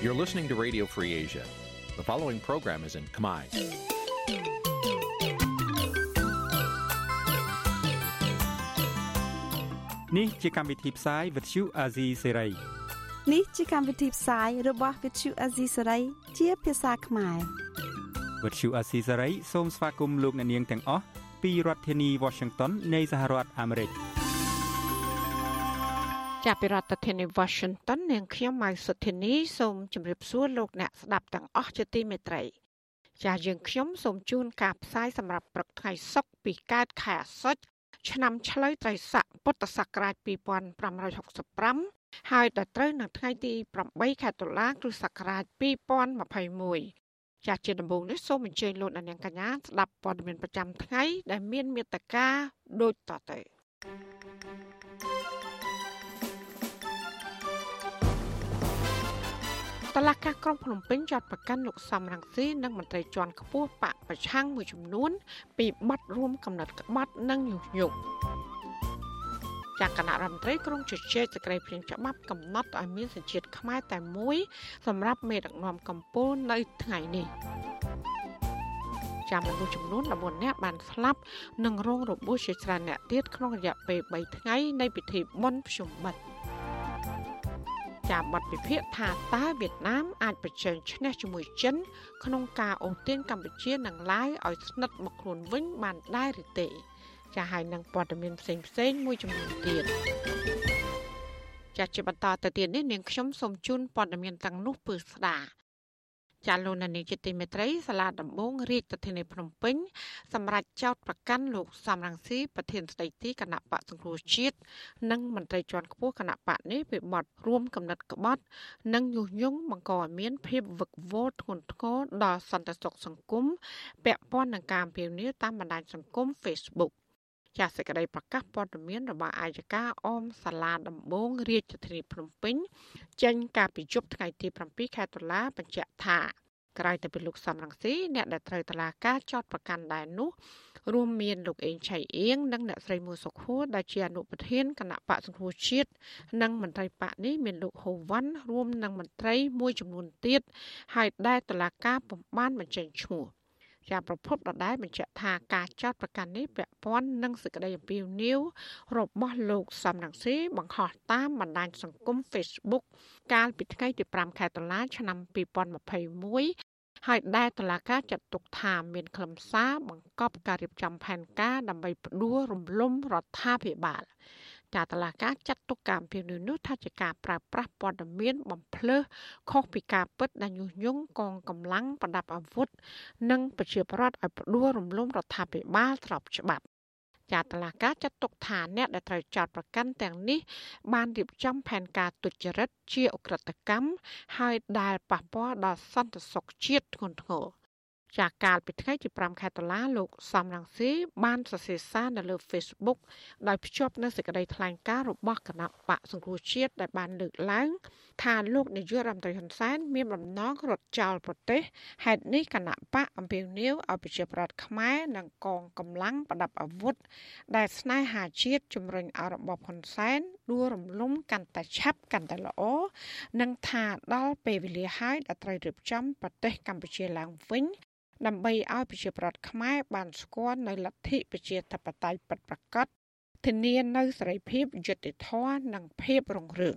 You're listening to Radio Free Asia. The following program is in Khmer. នេះជាកម្មវិធីផ្សាយ Vuthu Azizi Serai នេះជាកម្មវិធីផ្សាយរបស់ Vuthu Azizi Serai ជាភាសាខ្មែរ Vuthu Azizi Serai សូមស្វាគមន៍លោកអ្នកនាងទាំងអស់ពីរដ្ឋធានី Washington នៃសហរដ្ឋអាមេរិក។ ចាប់ពីរដ្ឋធានី Washington នាងខ្ញុំម៉ៅសុធានីសូមជម្រាបសួរលោកអ្នកស្ដាប់ទាំងអស់ជាទីមេត្រីចាស់យើងខ្ញុំសូមជូនការផ្សាយសម្រាប់ព្រឹកថ្ងៃសុក្រពីកើតខែអាសត់ឆ្នាំឆ្លូវត្រីស័កពុទ្ធសករាជ2565ហើយដល់ត្រូវនៅថ្ងៃទី8ខែតុលាគ្រិស្តសករាជ2021ចាស់ជាដំបូងនេះសូមអញ្ជើញលោកអ្នកនាងកញ្ញាស្ដាប់ព័ត៌មានប្រចាំថ្ងៃដែលមានមេត្តាដូចតទៅ តឡាការក្រុងភ្នំពេញចាត់ប្រកាន់លោកសំរងស៊ីនិងមន្ត្រីជាន់ខ្ពស់បកប្រឆាំងមួយចំនួន ពីបទរួមកំណត់ក្បត់និងញុះញង់ចាក់គណៈរដ្ឋមន្ត្រីក្រុងជជែកសេចក្តីព្រៀងច្បាប់កំណត់ឲ្យមានសញ្ជាតិខ្មែរតែមួយ សម្រាប់មេដឹកនាំកម្ពុជានៅថ្ងៃនេះចាំមនុស្សចំនួន14នាក់បានស្លាប់និងរងរបួសជាច្រើនអ្នកទៀតក្នុងរយៈពេល3ថ្ងៃនៃពិធីបុណ្យភ្ជុំបិណ្ឌ ចាប័ណ្ណពិភាក្សាថាតើវៀតណាមអាចប្រជែងឈ្នះជាមួយចិន ក្នុងការអូសទាញកម្ពុជានិងឡាវឲ្យស្និទ្ធមកខ្លួនវិញបានដែរឬទេចាហើយនឹងព័ត៌មានផ្សេងផ្សេងមួយចំនួនទៀតចាជាបន្តទៅទៀតនេះនាងខ្ញុំសូមជូនព័ត៌មានទាំងនោះពឺស្ដា ចាលោកនានីជាទីមេត្រីសាលាដំបងរាជធានីភ្នំពេញសម្រាប់ចោតប្រកាន់លោកសំរងស៊ីប្រធានស្ដីទីគណៈបកសង្គ្រោះជាតិនិងមន្ត្រីជាន់ខ្ពស់គណៈបកនេះពីបទរួមកំណត់ក្បត់ និងញុះញង់បង្កឲ្យមានភាពវឹកវរធ្ងន់ធ្ងរដល់សន្តិសុខសង្គមពាក់ព័ន្ធនឹងការពៀវនាតាមបណ្ដាញសង្គម Facebook ចាសសេចក្តីប្រកាសព័ត៌មានរបស់អាយកាអមសាលាដំបងរាជធានីភ្នំពេញចេញកាលពីយប់ថ្ងៃទី7ខែតុលាបញ្ជាក់ថាក្រៅតែពីលោកសំរងស៊ីអ្នកដែលត្រូវតឡាការចោតប្រកាន់ដែរនោះរួមមានលោកអេងឆៃអៀងនិងអ្នកស្រីមួសុខួរដែលជាអនុប្រធានគណៈបកសង្គ្រោះជាតិនិងមន្ត្រីបកនេះមានលោកហូវ៉ាន់រួមនឹងមន្ត្រីមួយចំនួនទៀតហើយដែលតឡាការពំបានបញ្ចេញឈ្មោះ ជាប្រភពដដែលបញ្ជាក់ថាការចោទប្រកាន់នេះពាក់ព័ន្ធនឹងសេចក្តីអំពាវនាវរបស់លោកសំរងស៊ីបង្ហោះតាមបណ្ដាញសង្គម Facebook កាលពីថ្ងៃទី5ខែតុលាឆ្នាំ2021ហើយដែលតឡាការចាត់ទុកថាមានខ្លឹមសារបង្កប់ការរៀបចំផែនការដើម្បីផ្ដួលរំលំរដ្ឋាភិបាល ចាតឡាការចាត់ទុកការពីនោះថាជាការប្រើប្រាស់ព័ត៌មានបំភ្លឺខុសពីការពិតដែលញុះញង់កងកម្លាំងប្រដាប់អាវុធនិងប្រជាប្រដ្ឋឲ្យផ្ដួលរំលំរដ្ឋាភិបាលស្របច្បាប់ចាតឡាការចាត់ទុកថាអ្នកដែលត្រូវចោទប្រកាន់ទាំងនេះបានរៀបចំផែនការទុច្ចរិតជាអក្រិតកម្មហើយដែលប៉ះពាល់ដល់សន្តិសុខជាតិធ្ងន់ធ្ងរ ចាកាលពីថ្ងៃទី5ខែតុលាលោកសំរងស៊ីបានសរសេរសារនៅលើ Facebook ដោយភ្ជាប់នូវសេចក្តីថ្លែងការណ៍របស់គណៈបកសង្គ្រោះជាតិដែលបានលើកឡើងថាលោកនាយករដ្ឋមន្ត្រីហ៊ុនសែនមានបំណងរត់ចោលប្រទេសហេតុនេះគណៈបកអំពាវនាវឲ្យប្រជាប្រដ្ឋខ្មែរនិងកងកម្លាំងប្រដាប់អាវុធដែលស្នេហាជាតិជំរុញឲ្យរបបហ៊ុនសែនដួលរំលំកាន់តែឆាប់កាន់តែល្អនិងថាដល់ពេលវេលាហើយដែលត្រូវរៀបចំប្រទេសកម្ពុជាឡើងវិញ ដើម្បីឲ្យប្រជាប្រដ្ឋខ្មែរបានស្គាល់នៅលទ្ធិប្រជាធិបតេយ្យពិតប្រាកដធានានៅសេរីភាពយុត្តិធម៌និងភាពរុងរឿង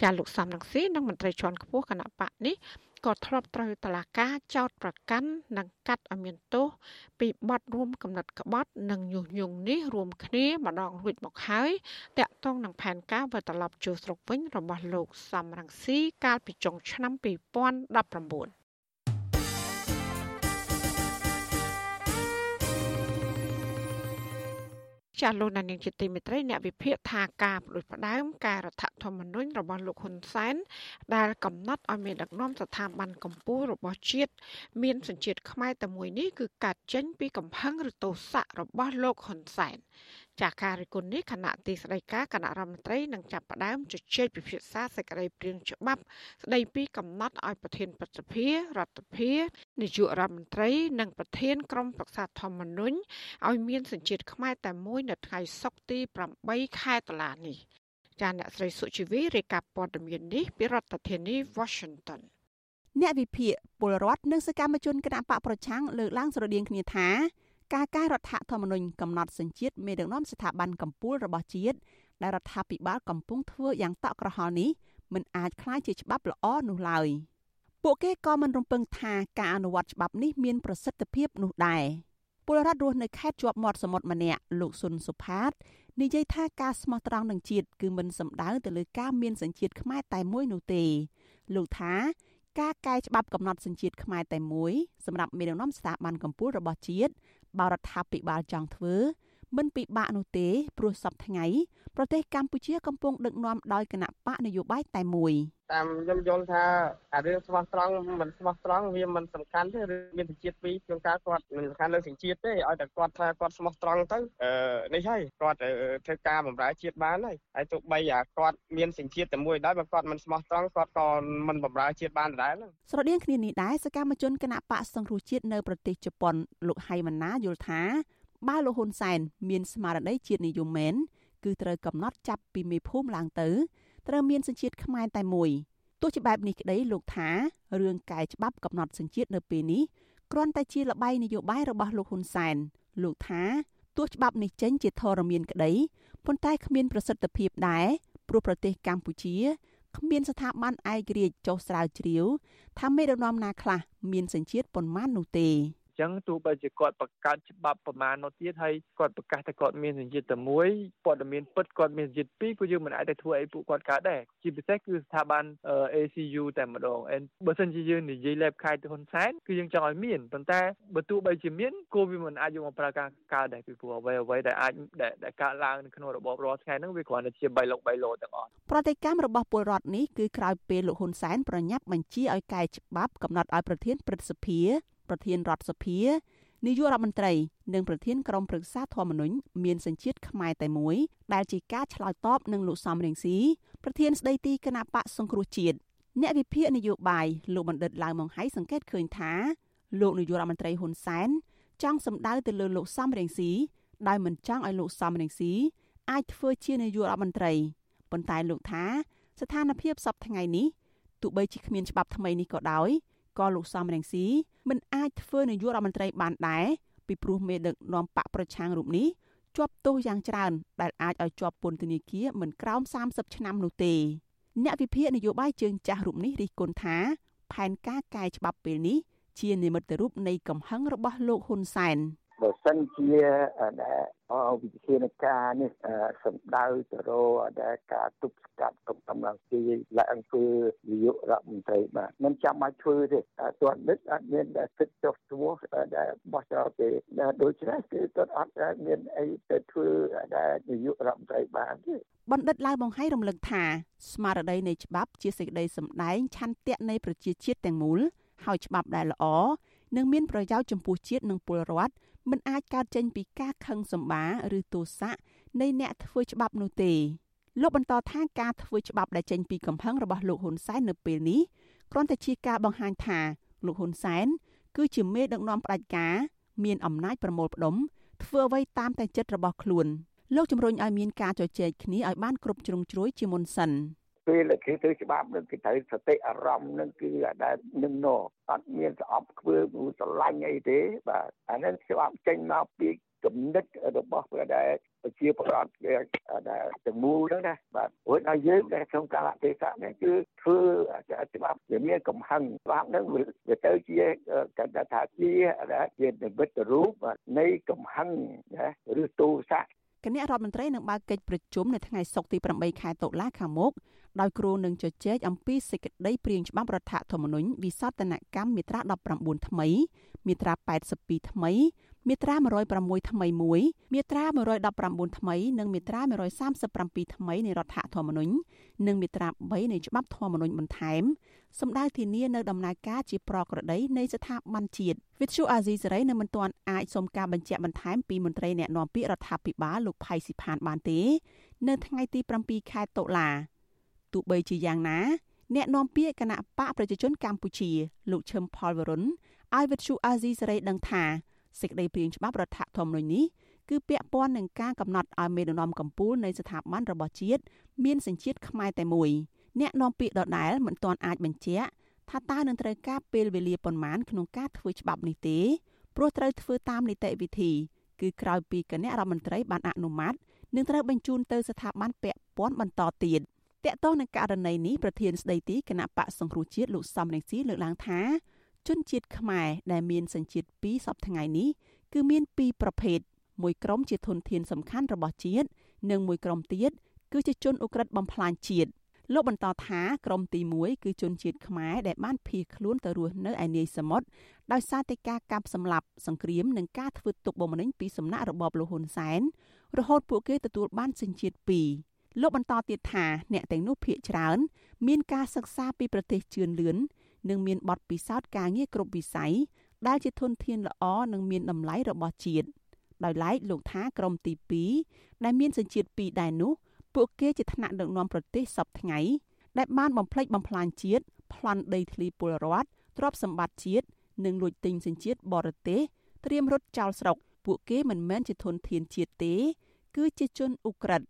ចាលោកសំរងស៊ីនិងមន្ត្រីជាន់ខ្ពស់គណៈបកនេះក៏ធ្លាប់ត្រូវតឡាការចោតប្រកាន់និងកាត់ឲ្យមានទោសពីបទរួមកំណត់ក្បត់និងញុះញង់នេះរួមគ្នាម្ដងរួចមកហើយតាក់ទងនឹងផែនការវិលត្រឡប់ចូលស្រុកវិញរបស់លោកសំរងស៊ីកាលពីចុងឆ្នាំ2019 ចាលោកនាងជាទីមេត្រីអ្នកវិភាគថាការបដិបដើមការរដ្ឋធម្មនុញ្ញរបស់លោកហ៊ុនសែនដែលកំណត់ឲ្យមានដឹកនាំស្ថាប័នកម្ពុជារបស់ជាតិមានសញ្ជាតិខ្មែរតែមួយនេះគឺកាត់ចេញពីកំហឹងឬទោសៈរបស់លោកហ៊ុនសែន ចាស់ការរិះគន់នេះគណៈទីស្តីការគណៈរដ្ឋមន្ត្រីនឹងចាប់ផ្ដើមជជែកពិភាក្សាសេចក្តីព្រាងច្បាប់ស្តីពីកំណត់ឲ្យប្រធានប្រតិភិរដ្ឋាភិបាលនាយករដ្ឋមន្ត្រី និងប្រធានក្រុមប្រឹក្សាធម្មនុញ្ញឲ្យមានសញ្ជាតិខ្មែរតែមួយនៅថ្ងៃសុក្រទី8ខែតុលានេះចាអ្នកស្រីសុជីវីរាយការណ៍ព័ត៌មាននេះពីរដ្ឋធានី Washington អ្នកវិភាគពលរដ្ឋនិងសកម្មជនគណបកប្រឆាំងលើកឡើងស្រដៀងគ្នាថា ការកែរដ្ឋធម្មនុញ្ញកំណត់សញ្ជាតិមេដឹកនាំស្ថាប័នកម្ពុជារបស់ជាតិដែលរដ្ឋាភិបាលកំពុងធ្វើយ៉ាងតក់ក្រហល់នេះមិនអាចคล้ายជាច្បាប់ល្អនោះឡើយពួកគេក៏មិនរំពឹងថាការអនុវត្តច្បាប់នេះមានប្រសិទ្ធភាពនោះដែរពលរដ្ឋរស់នៅខេត្តជាប់មាត់សមុទ្រម្នាក់លោកស៊ុនសុផាតនិយាយថាការស្មោះត្រង់នឹងជាតិគឺមិនសំដៅទៅលើការមានសញ្ជាតិខ្មែរតែមួយនោះទេលោកថា ការកែច្បាប់កំណត់សញ្ជាតិខ្មែរតែមួយសម្រាប់មេដឹកនាំស្ថាប័នកម្ពុជារបស់ជាតិបរដ្ឋាភិបាលចង់ធ្វើ មិនពិបាកនោះទេព្រោះសពថ្ងៃប្រទេសកម្ពុជាកំពុងដឹកនាំដោយគណៈបកនយោបាយតែមួយតាមខ្ញុំយល់ថាអារឿងស្មោះត្រង់មិនស្មោះត្រង់វាមិនសំខាន់ទេឬមានសញ្ជាតិពីរជួនកាលគាត់មិនសំខាន់លើសញ្ជាតិទេឲ្យតែគាត់ថាគាត់ស្មោះត្រង់ទៅអឺនេះហើយគាត់ធ្វើការបម្រើជាតិបានហើយហើយទោះបីអាគាត់មានសញ្ជាតិតែមួយដែរបើគាត់មិនស្មោះត្រង់គាត់ក៏មិនបម្រើជាតិបានដែរស្រដៀងគ្នានេះដែរសកម្មជនគណៈបកសង្គ្រោះជាតិនៅប្រទេសជប៉ុនលោកហៃម៉ាណាយល់ថា បើលោកហ៊ុនសែនមានស្មារតីជាតិនិយមមែនគឺត្រូវកំណត់ចាប់ពីមេភូមិឡើងទៅត្រូវមានសញ្ជាតិខ្មែរតែមួយទោះជាបែបនេះក្តីលោកថារឿងកែច្បាប់កំណត់សញ្ជាតិនៅពេលនេះគ្រាន់តែជាល្បែងនយោបាយរបស់លោកហ៊ុនសែនលោកថាទោះច្បាប់នេះចេញជាធរមានក្តីប៉ុន្តែគ្មានប្រសិទ្ធភាពដែរព្រោះប្រទេសកម្ពុជាគ្មានស្ថាប័នឯករាជ្យចុះស្រាវជ្រាវថាមេដឹកនាំណាខ្លះមានសញ្ជាតិប៉ុន្មាននោះទេ ចឹងទោះបីជាគាត់បង្កើតច្បាប់ប្រមាណនោះទៀតហើយគាត់ប្រកាសថាគាត់មានសញ្ជាតិតែមួយព័ត៌មានពិតគាត់មានសញ្ជាតិពីរក៏យើងមិនអាចទៅធ្វើអីពួកគាត់កើតដែរជាពិសេសគឺស្ថាប័ន ACU តែម្ដងបើសិនជាយើងនិយាយលេបខៃទៅហ៊ុនសែនគឺយើងចង់ឲ្យមានប៉ុន្តែបើទោះបីជាមានគោវាមិនអាចយកមកប្រើការកើតដែរពីព្រោះអ្វីអ្វីដែលអាចដែលកើតឡើងនៅក្នុងរបបរាល់ថ្ងៃហ្នឹងវាគ្រាន់តែជាបៃលុកបៃលោទាំងអស់ប្រតិកម្មរបស់ពលរដ្ឋនេះគឺក្រោយពេលលោកហ៊ុនសែនប្រញាប់បញ្ជាឲ្យកែច្បាប់កំណត់ឲ្យប្រធានព្រឹទ្ធសភា ប្រធានរដ្ឋសភានាយករដ្ឋមន្ត្រីនិងប្រធានក្រុមប្រឹក្សាធម្មនុញ្ញមានសញ្ជាតិខ្មែរតែមួយដែលជាការឆ្លើយតបនឹងលោកសំរងស៊ីប្រធានស្ដីទីគណៈបកសង្គ្រោះជាតិអ្នកវិភាគនយោបាយលោកបណ្ឌិតឡាវម៉ុងហៃសង្កេតឃើញថាលោកនាយករដ្ឋមន្ត្រីហ៊ុនសែនចង់សម្ដៅទៅលើលោកសំរងស៊ីដោយមិនចង់ឲ្យលោកសំរងស៊ីអាចធ្វើជានាយករដ្ឋមន្ត្រីប៉ុន្តែលោកថាស្ថានភាពសពថ្ងៃនេះទោះបីជាគ្មានច្បាប់ថ្មីនេះក៏ដោយ ក៏លោកសំរងស៊ីមិនអាចធ្វើនាយករដ្ឋមន្ត្រីបានដែរពីព្រោះមេដឹកនាំបកប្រឆាំងរូបនេះជាប់ទោសយ៉ាងច្រើន ដែលអាចឲ្យជាប់ពន្ធនាគារមិនក្រោម30ឆ្នាំនោះទេអ្នកវិភាគនយោបាយជើងចាស់រូបនេះរិះគន់ថា ផែនការកែច្បាប់ពេលនេះជានិមិត្តរូបនៃកំហឹងរបស់លោកហ៊ុនសែន បើសិនជាដែលវិធានការនេះសំដៅទៅរកដែលការទប់ស្កាត់កម្លាំងទីឡើងគឺនាយករដ្ឋមន្ត្រីបាទមិនចាំបាច់ធ្វើទេទោះនេះអត់មានសិទ្ធិចុះឈ្មោះដែលបោះចោលទេដូច្នេះគឺគាត់អត់មានអីទៅធ្វើដែលនាយករដ្ឋមន្ត្រីបានទេបណ្ឌិតឡាវបង្ហាញរំលឹកថាស្មារតីនៃច្បាប់ជាសេចក្តីសម្ដែងឆន្ទៈនៃប្រជាជាតិទាំងមូលហើយច្បាប់ដែលល្អនឹងមានប្រយោជន៍ចំពោះជាតិនិងពលរដ្ឋ មិនអាចកើតចេញពីការខឹងសម្បារឬទោសៈនៃអ្នកធ្វើច្បាប់នោះទេលោកបន្តថាការធ្វើច្បាប់ដែលចេញពីកំហឹងរបស់លោកហ៊ុនសែននៅពេលនេះគ្រាន់តែជាការបង្ហាញថាលោកហ៊ុនសែនគឺជាមេដឹកនាំផ្ដាច់ការមានអំណាចប្រមូលផ្ដុំធ្វើអ្វីតាមតែចិត្តរបស់ខ្លួនលោកជំរុញឲ្យមានការជជែកគ្នាឲ្យបានគ្រប់ជ្រុងជ្រោយជាមុនសិន ពេលគេធ្វើច្បាប់នឹងគេត្រូវសតិអារម្មណ៍នឹងគឺដែលនឹងណអត់មានស្អប់ខ្ពើមឬស្រឡាញ់អីទេបាទអានេះច្បាប់ចេញមកពីគំនិតរបស់ប្រដែលប្រជាប្រដ្ឋវាដែលទាំងមូលហ្នឹងណាបាទព្រោះដល់យើងដែលក្នុងកាលៈទេសៈនេះគឺធ្វើច្បាប់វាមានកំហឹងច្បាប់ហ្នឹងវាទៅជាកណ្ដាថាជាដែលជានិមិត្តរូបនៃកំហឹងណាឬទោសៈគណៈរដ្ឋមន្ត្រីនឹងបើកកិច្ចប្រជុំនៅថ្ងៃសុក្រទី8ខែតុលាខាងមុខ ដោយគ្រូនឹងជជែកអំពីសេចក្តីព្រាងច្បាប់រដ្ឋធម្មនុញ្ញវិសោធនកម្មមាត្រា19ថ្មី មាត្រា82ថ្មី មាត្រា106ថ្មីមួយមាត្រា119ថ្មីនិងមាត្រា137ថ្មីនៃរដ្ឋធម្មនុញ្ញនិងមាត្រា3នៃច្បាប់ធម្មនុញ្ញបន្ថែមសម្ដៅធានានៅដំណើរការជាប្រក្រតីនៃស្ថាប័នជាតិវិទ្យុអាស៊ីសេរីនៅមិនទាន់អាចសុំការបញ្ជាក់បន្ថែមពីមន្ត្រីអ្នកណែនាំពាក្យរដ្ឋាភិបាលលោកផៃស៊ីផានបានទេ នៅថ្ងៃទី7ខែតុលា ទោះបីជាយ៉ាងណាអ្នកនាំពាក្យគណៈបកប្រជាជនកម្ពុជាលោកឈឹមផលវរុនឲ្យវិទ្យុអាស៊ីសេរីដឹងថាសេចក្តីព្រាងច្បាប់រដ្ឋធម្មនុញ្ញនេះគឺពាក់ព័ន្ធនឹងការកំណត់ឲ្យមេដឹកនាំកម្ពុជានៃស្ថាប័នរបស់ជាតិមានសញ្ជាតិខ្មែរតែមួយអ្នកនាំពាក្យដដែលមិនទាន់អាចបញ្ជាក់ថាតើនឹងត្រូវការពេលវេលាប៉ុន្មានក្នុងការធ្វើច្បាប់នេះទេព្រោះត្រូវធ្វើតាមនីតិវិធីគឺក្រោយពីគណៈរដ្ឋមន្ត្រីបានអនុម័តនឹងត្រូវបញ្ជូនទៅស្ថាប័នពាក់ព័ន្ធបន្តទៀត តកតងនឹងករណីនេះប្រធានស្ដីទីគណៈបកសង្គ្រោះជាតិលោកសំរងស៊ីលើកឡើងថាជនជាតិខ្មែរដែលមានសញ្ជាតិពីរសពថ្ងៃនេះគឺមានពីរប្រភេទមួយក្រុមជាធនធានសំខាន់របស់ជាតិនិងមួយក្រុមទៀតគឺជាជនអ ுக ្រិតបំផ្លាញជាតិលោកបន្តថាក្រុមទី1គឺជនជាតិខ្មែរដែលបានភៀសខ្លួនទៅរស់នៅឯនាយសមុទ្រដោយសារតែការកាប់សម្លាប់សង្គ្រាមនិងការធ្វើទុកបុកម្នេញពីសំណាក់របបលហ៊ុនសែនរហូតពួកគេទទួលបានសញ្ជាតិ2 លោកបន្តទៀតថាអ្នកទាំងនោះភៀសច្រើន មានការសិក្សាពីប្រទេសជឿនលឿននិងមានបទពិសោធន៍ការងារគ្រប់វិស័យដែលជាធនធានល្អនិងមានតម្លៃរបស់ជាតិដោយឡែកលោកថាក្រុមទី2ដែលមានសញ្ជាតិ2ដែរនោះពួកគេជាថ្នាក់ដឹកនាំប្រទេសសពថ្ងៃដែលបានបំផ្លិចបំផ្លាញជាតិប្លន់ដីធ្លីពលរដ្ឋទ្រព្យសម្បត្តិជាតិនិងលួចទិញសញ្ជាតិបរទេសត្រៀមរត់ចោលស្រុកពួកគេមិនមែនជាធនធានជាតិទេ គឺជាជនអ៊ុក្រិត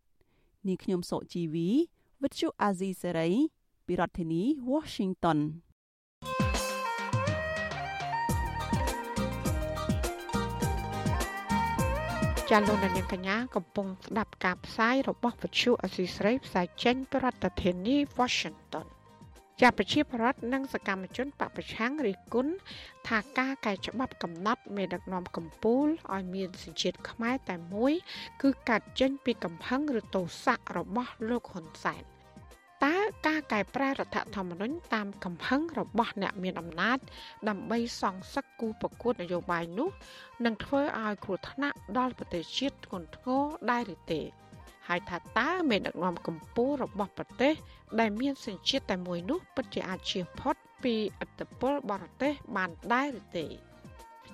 នាងខ្ញុំសុជីវីវិទ្យុអាស៊ីសេរីពីរដ្ឋធានី Washington ចាលោកនាងកញ្ញាកំពុងស្ដាប់ការផ្សាយរបស់វិទ្យុអស៊ីស្រីផ្សាយចេញពីរដ្ឋធានី Washington ជាប្រជាប្រដ្ឋនិងសកម្មជនបពប្រឆាំងរិះគន់ថាការកែច្បាប់កំណត់មេដឹកនាំកម្ពុជាឲ្យមានសញ្ជាតិខ្មែរតែមួយ គឺកាត់ចេញពីកំហឹងឬទោសៈរបស់លោកហ៊ុនសែនតើការកែប្រែរដ្ឋធម្មនុញ្ញតាមកំហឹងរបស់អ្នកមានអំណាចដើម្បីសងសឹកគូប្រកួតនយោបាយនោះនឹងធ្វើឲ្យគ្រោះថ្នាក់ដល់ប្រទេសជាតិធ្ងន់ធ្ងរដែរឬទេ ហើយថាតើមេដឹកនាំកម្ពុជារបស់ប្រទេស ដែលមានសញ្ជាតិតែមួយនោះពិតជាអាចជៀសផុតពីឥទ្ធិពលបរទេសបានដែរឬទេ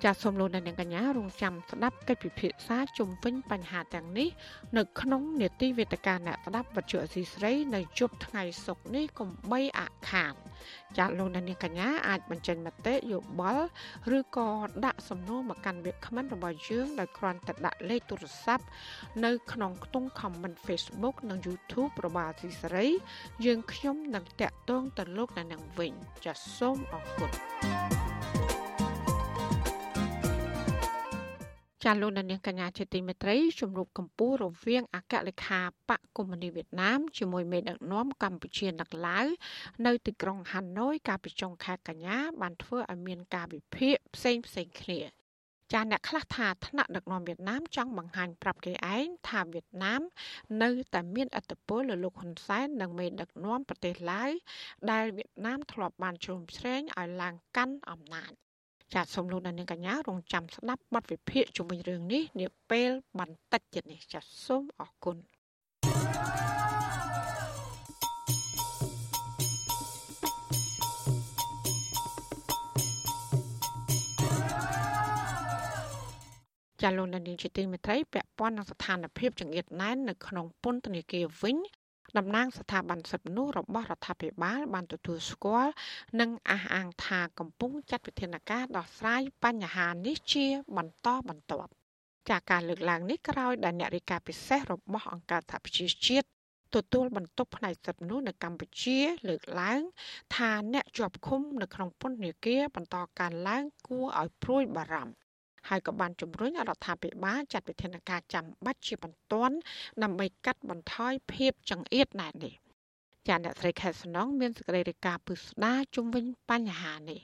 ចាសសូមលោកអ្នកនាងកញ្ញារងចាំស្ដាប់កិច្ចពិភាក្សាជុំវិញបញ្ហាទាំងនេះនៅក្នុងនេតិវេទិកាអ្នកស្ដាប់វិទ្យុអសីស្រីនៅជប់ថ្ងៃសុក្រនេះកុំបីអខានចាសលោកអ្នកនាងកញ្ញាអាចបញ្ចេញមតិយោបល់ឬក៏ដាក់សំណួរមកកាន់វាគ្មិនរបស់យើងដោយគ្រាន់តែដាក់លេខទូរស័ព្ទនៅក្នុងខ្ទង់ comment Facebook និង YouTube របស់អសីស្រីយើងខ្ញុំនឹងតាក់ទងទៅលោកអ្នកនាងវិញចាសសូមអរគុណ ចាលោកនាងកញ្ញាជាទីមេត្រីជំរុំកម្ពុជារវាងអគ្គលេខាបកកុម្មុយនីវៀតណាមជាមួយមេដឹកនាំកម្ពុជាដឹកឡាវនៅទីក្រុងហាណូយកាលពីចុងខែកញ្ញាបានធ្វើឲ្យមានការវិភាគផ្សេងផ្សេងគ្នាចាអ្នកខ្លះថាថ្នាក់ដឹកនាំវៀតណាមចង់បង្ហាញប្រាប់គេឯងថាវៀតណាម នៅតែមានអធិបតេយ្យលើលោកហ៊ុនសែននិងមេដឹកនាំប្រទេសឡាវដែលវៀតណាមធ្លាប់បានជ្រោមជ្រែងឲ្យឡើងកាន់អំណាច ចាសសូមលោកអ្នកនាងកញ្ញារងចាំស្ដាប់បទវិភាគជុំវិញរឿងនេះនាពេលបន្តិចទៀតនេះចាសសូមអរគុណចាលោកនាងជាទីមេត្រីពាក់ព័ន្ធនឹងស្ថានភាពចង្អៀតណែននៅក្នុងពន្ធនាគារវិញ តំណាងស្ថាប័នសិទ្ធិមនុស្សរបស់រដ្ឋាភិបាលបានទទួលស្គាល់និងអះអាងថាកំពុងចាត់វិធានការដោះស្រាយបញ្ហានេះជាបន្តបន្ទាប់ចាកការលើកឡើងនេះក្រោយដែលអ្នករាយការណ៍ពិសេសរបស់អង្គការសហប្រជាជាតិទទួលបន្ទុកផ្នែកសិទ្ធិមនុស្សនៅកម្ពុជា លើកឡើង ថាអ្នកជាប់ឃុំនៅក្នុងពន្ធនាគារបន្តកើនឡើងគួរឲ្យព្រួយបារម្ភ ហើយក៏បានជំរុញរដ្ឋាភិបាលចាត់វិធានការចាំបាច់ជាបន្ទាន់ដើម្បីកាត់បន្ថយភាពចង្អៀតណែននេះចាអ្នកស្រីខែសំណងមានសេចក្តីរាយការណ៍ពឹស្ដារជុំវិញបញ្ហានេះ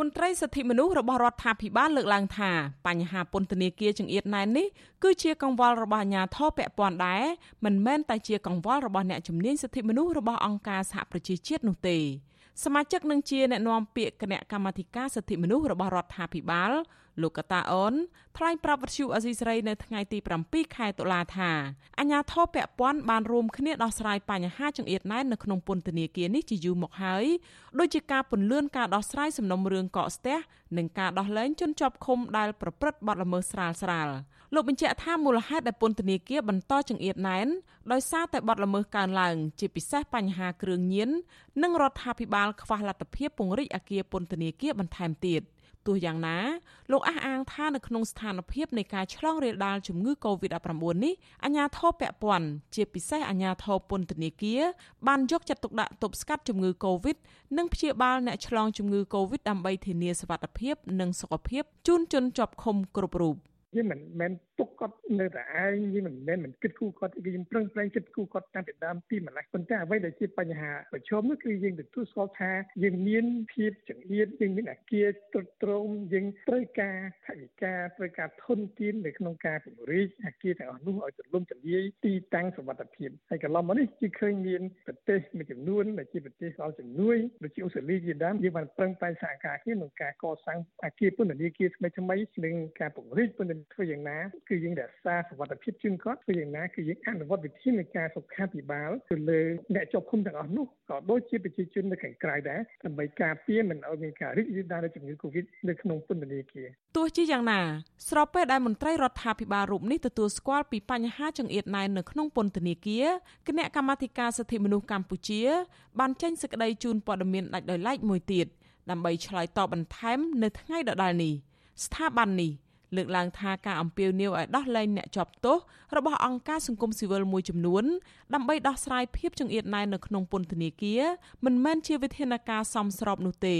មន្ត្រីសិទ្ធិមនុស្សរបស់រដ្ឋាភិបាលលើកឡើងថាបញ្ហាពន្ធនាគារចង្អៀតណែននេះគឺជាកង្វល់របស់អាជ្ញាធរពាក់ព័ន្ធដែរមិនមែនតែជាកង្វល់របស់អ្នកជំនាញសិទ្ធិមនុស្សរបស់អង្គការសហប្រជាជាតិនោះទេ សមាជិកនឹងជាអ្នកណែនាំពាក្យគណៈកម្មាធិការសិទ្ធិមនុស្សរបស់រដ្ឋាភិបាលលោកកតាអូនថ្លែងប្រាប់វិទ្យុអេស៊ីស្រីនៅថ្ងៃទី7ខែតុលាថាអាញាធរពពាន់បានរួមគ្នាដោះស្រាយបញ្ហាចង្អៀតណែននៅក្នុងពន្ធនាគារនេះជាយូរមកហើយដូចជាការពន្លឿនការដោះស្រាយសំណុំរឿងកកស្ទះនិងការដោះលែងជនជាប់ឃុំដែលប្រព្រឹត្តបទល្មើសស្រាលស្រាល លោកបញ្ជាក់ថាមូលហេតុដែលពន្ធនាគារបន្តចង្អៀតណែនដោយសារតែបទល្មើសកើនឡើង ជាពិសេសបញ្ហាគ្រឿងញៀននិងរដ្ឋាភិបាលខ្វះលទ្ធភាពពង្រីកអគារពន្ធនាគារបន្ថែមទៀតទោះយ៉ាងណាលោកអះអាងថានៅក្នុងស្ថានភាពនៃការឆ្លងរាលដាលជំងឺ Covid-19 នេះអាជ្ញាធរពាក់ព័ន្ធជាពិសេសអាជ្ញាធរពន្ធនាគារបានយកចិត្តទុកដាក់ទប់ស្កាត់ជំងឺ Covid និងព្យាបាលអ្នកឆ្លងជំងឺ Covid ដើម្បីធានាសុវត្ថិភាពនិងសុខភាពជូនជនជាប់ឃុំគ្រប់រូប។ យើងមិនមែន ទុកគាត់នៅតែឯងយើងមិនមែនមិនគិតគូរគាត់ទេយើងប្រឹងប្រែងគិតគូរគាត់តាំងពីដើមពីម្លេះប៉ុន្តែអ្វីដែលជាបញ្ហាប្រឈមនោះគឺយើងទទួលស្គាល់ថាយើងមានភាពចង្អៀតយើងមានអាគារទ្រុឌទ្រោមយើងត្រូវការថវិកាត្រូវការធនធាននៅក្នុងការពង្រីកអាគារទាំងអស់នោះឲ្យទូលំទូលាយទីតាំងសុវត្ថិភាពហើយកន្លងមកនេះគឺឃើញមានប្រទេសមួយចំនួនដែលជាប្រទេសអល់ជំនួយដូចជាអូស្ត្រាលីជាដើមយើងបានប្រឹងប្រែងសហការគ្នាក្នុងការកសាងអាគារពន្ធនាគារថ្មីថ្មីនិងការពង្រីកពន្ធនាធ្វើយ៉ាងណាគឺយើងរក្សាសុវត្ថិភាពជូនគាត់ធ្វើយ៉ាងណាគឺយើងអនុវត្តវិធាននៃការសុខាភិបាលទៅលើអ្នកជាប់ឃុំទាំងអស់នោះក៏ដូចជាប្រជាជននៅខាងក្រៅដែរដើម្បីការពារមិនឲ្យមានការរីករាលដាលនៃជំងឺ Covid នៅក្នុងពន្ធនាគារទោះជាយ៉ាងណា ស្របពេលដែលមន្ត្រីរដ្ឋាភិបាលរូបនេះទទួលស្គាល់ពីបញ្ហាចង្អៀតណែននៅក្នុងពន្ធនាគារគណៈកម្មាធិការសិទ្ធិមនុស្សកម្ពុជា បានចេញសេចក្តីជូនព័ត៌មានដាច់ដោយឡែកមួយទៀតដើម្បីឆ្លើយតបបន្ថែមនៅថ្ងៃដដែលនេះស្ថាប័ននេះ លើកឡើងថាការអំពាវនាវឲ្យដោះលែងអ្នកជាប់ទោសរបស់អង្គការសង្គមស៊ីវិលមួយចំនួនដើម្បីដោះស្រាយភាពចង្អៀតណែននៅក្នុងពន្ធនាគារមិនមែនជាវិធានការសមស្របនោះទេ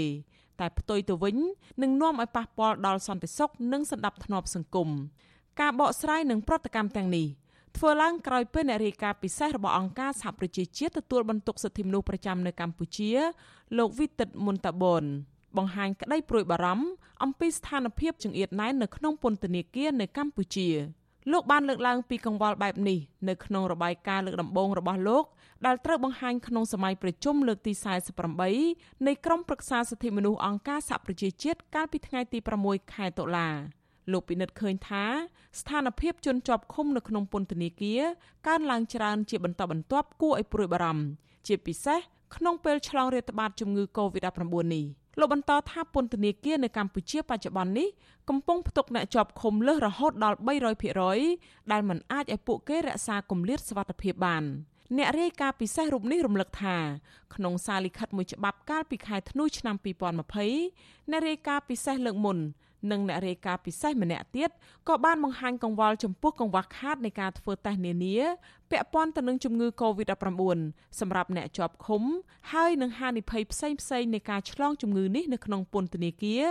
តែផ្ទុយទៅវិញនឹងនាំឲ្យប៉ះពាល់ដល់សន្តិសុខនិងសន្តិភាពសង្គមការបកស្រាយនឹងប្រតិកម្មទាំងនេះធ្វើឡើងក្រោយពេលអ្នករាយការណ៍ពិសេសរបស់អង្គការសហប្រជាជាតិទទួលបន្ទុកសិទ្ធិមនុស្សប្រចាំនៅកម្ពុជា លោកវិទិតមុនតាបន បង្ហាញក្តីព្រួយបារម្ភអំពីស្ថានភាពចង្អៀតណែននៅក្នុងពន្ធនាគារនៅកម្ពុជាលោកបានលើកឡើងពីកង្វល់បែបនេះនៅក្នុងរបាយការណ៍លើកដំបូងរបស់លោកដែលត្រូវបង្ហាញក្នុងសម័យប្រជុំលើកទី48នៃក្រុមប្រឹក្សាសិទ្ធិមនុស្សអង្គការសហប្រជាជាតិកាលពីថ្ងៃទី6ខែតុលាលោកពិនិត្យឃើញថាស្ថានភាពជនជាប់ឃុំនៅក្នុងពន្ធនាគារកើនឡើងច្រើនជាបន្តបន្ទាប់គួរឲ្យព្រួយបារម្ភជាពិសេសក្នុងពេលឆ្លងរាតត្បាតជំងឺ Covid-19 នេះ។ លោកបន្តថាពន្ធនាគារនៅកម្ពុជាបច្ចុប្បន្ននេះកំពុងផ្ទុកអ្នកជាប់ឃុំលើសរហូតដល់300%ដែលមិនអាចឲ្យពួកគេរក្សាគម្លាតសុវត្ថិភាពបានអ្នករាយការណ៍ពិសេសរូបនេះរំលឹកថាក្នុងសារលិខិតមួយច្បាប់កាលពីខែធ្នូឆ្នាំ2020អ្នករាយការណ៍ពិសេសលើកមុន និងអ្នករាយការណ៍ពិសេសម្នាក់ទៀតក៏បានបង្ហាញកង្វល់ចំពោះកង្វះខាតនៃការធ្វើតេស្តនានាពាក់ព័ន្ធទៅនឹងជំងឺ Covid-19 សម្រាប់អ្នកជាប់ឃុំ ហើយនឹងហានិភ័យផ្សេងផ្សេងនៃការឆ្លងជំងឺនេះនៅក្នុងពន្ធនាគារ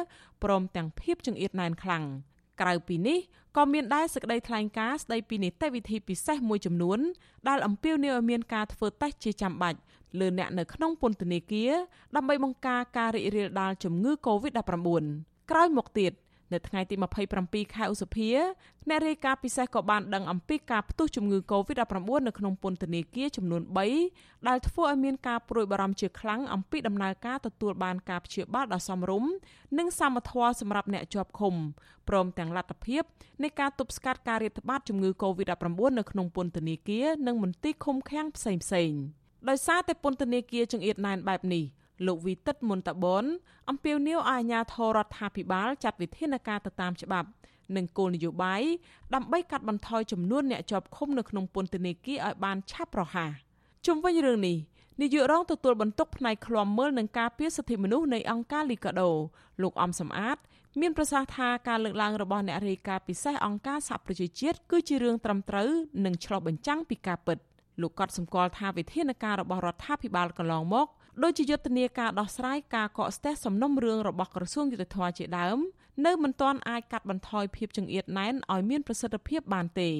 ព្រមទាំងភាពចង្អៀតណែនខ្លាំងក្រៅពីនេះក៏មានដែរសេចក្តីថ្លែងការណ៍ស្តីពីនីតិវិធីពិសេសមួយចំនួនដែលអំពាវនាវឲ្យមានការធ្វើតេស្តជាចាំបាច់លើអ្នកនៅក្នុងពន្ធនាគារដើម្បីបង្ការការរីករាលដាលជំងឺ Covid-19 ក្រោយមកទៀត នៅថ្ងៃទី27ខែឧសភាអ្នករាយការណ៍ពិសេសក៏បានដឹងអំពីការផ្ទុះជំងឺ Covid-19 នៅក្នុងពន្ធនាគារចំនួន3ដែលធ្វើឲ្យមានការព្រួយបារម្ភជាខ្លាំងអំពីដំណើរការទទួលបានការព្យាបាលដ៏សមរម្យនិងសមត្ថភាពសម្រាប់អ្នកជាប់ឃុំព្រមទាំងលទ្ធភាពនៃការទប់ស្កាត់ការរាតត្បាតជំងឺ Covid-19 នៅក្នុងពន្ធនាគារនិងមន្ទីរឃុំឃាំងផ្សេងៗដោយសារតែពន្ធនាគារចង្អៀតណែនបែបនេះ លោកវីតិតមុនតាបនអំពាវនាវឲ្យអាជ្ញាធររដ្ឋាភិបាលចាត់វិធានការទៅតាមច្បាប់និងគោលនយោបាយដើម្បីកាត់បន្ថយចំនួនអ្នកជាប់ឃុំនៅក្នុងពន្ធនាគារឲ្យបានឆាប់រហ័សជុំវិញរឿងនេះនាយករងទទួលបន្ទុកផ្នែកឃ្លាំមើលនឹងការពារសិទ្ធិមនុស្សនៃអង្គការលីកាដូលោកអំសំអាត មានប្រសាសន៍ថាការលើកឡើងរបស់អ្នករាយការណ៍ពិសេសអង្គការសហប្រជាជាតិគឺជារឿងត្រឹមត្រូវនិងឆ្លុះបញ្ចាំងពីការពិតលោកកត់សម្គាល់ថាវិធានការរបស់រដ្ឋាភិបាលកន្លងមក ដូចជាយុទ្ធនាការដោះស្រាយការកកស្ទះសំណុំរឿងរបស់ក្រសួងយុទ្ធភ័ពជាដើម នៅមិនទាន់អាចកាត់បន្ថយភាពចង្អៀតណែនឲ្យមានប្រសិទ្ធភាពបានទេ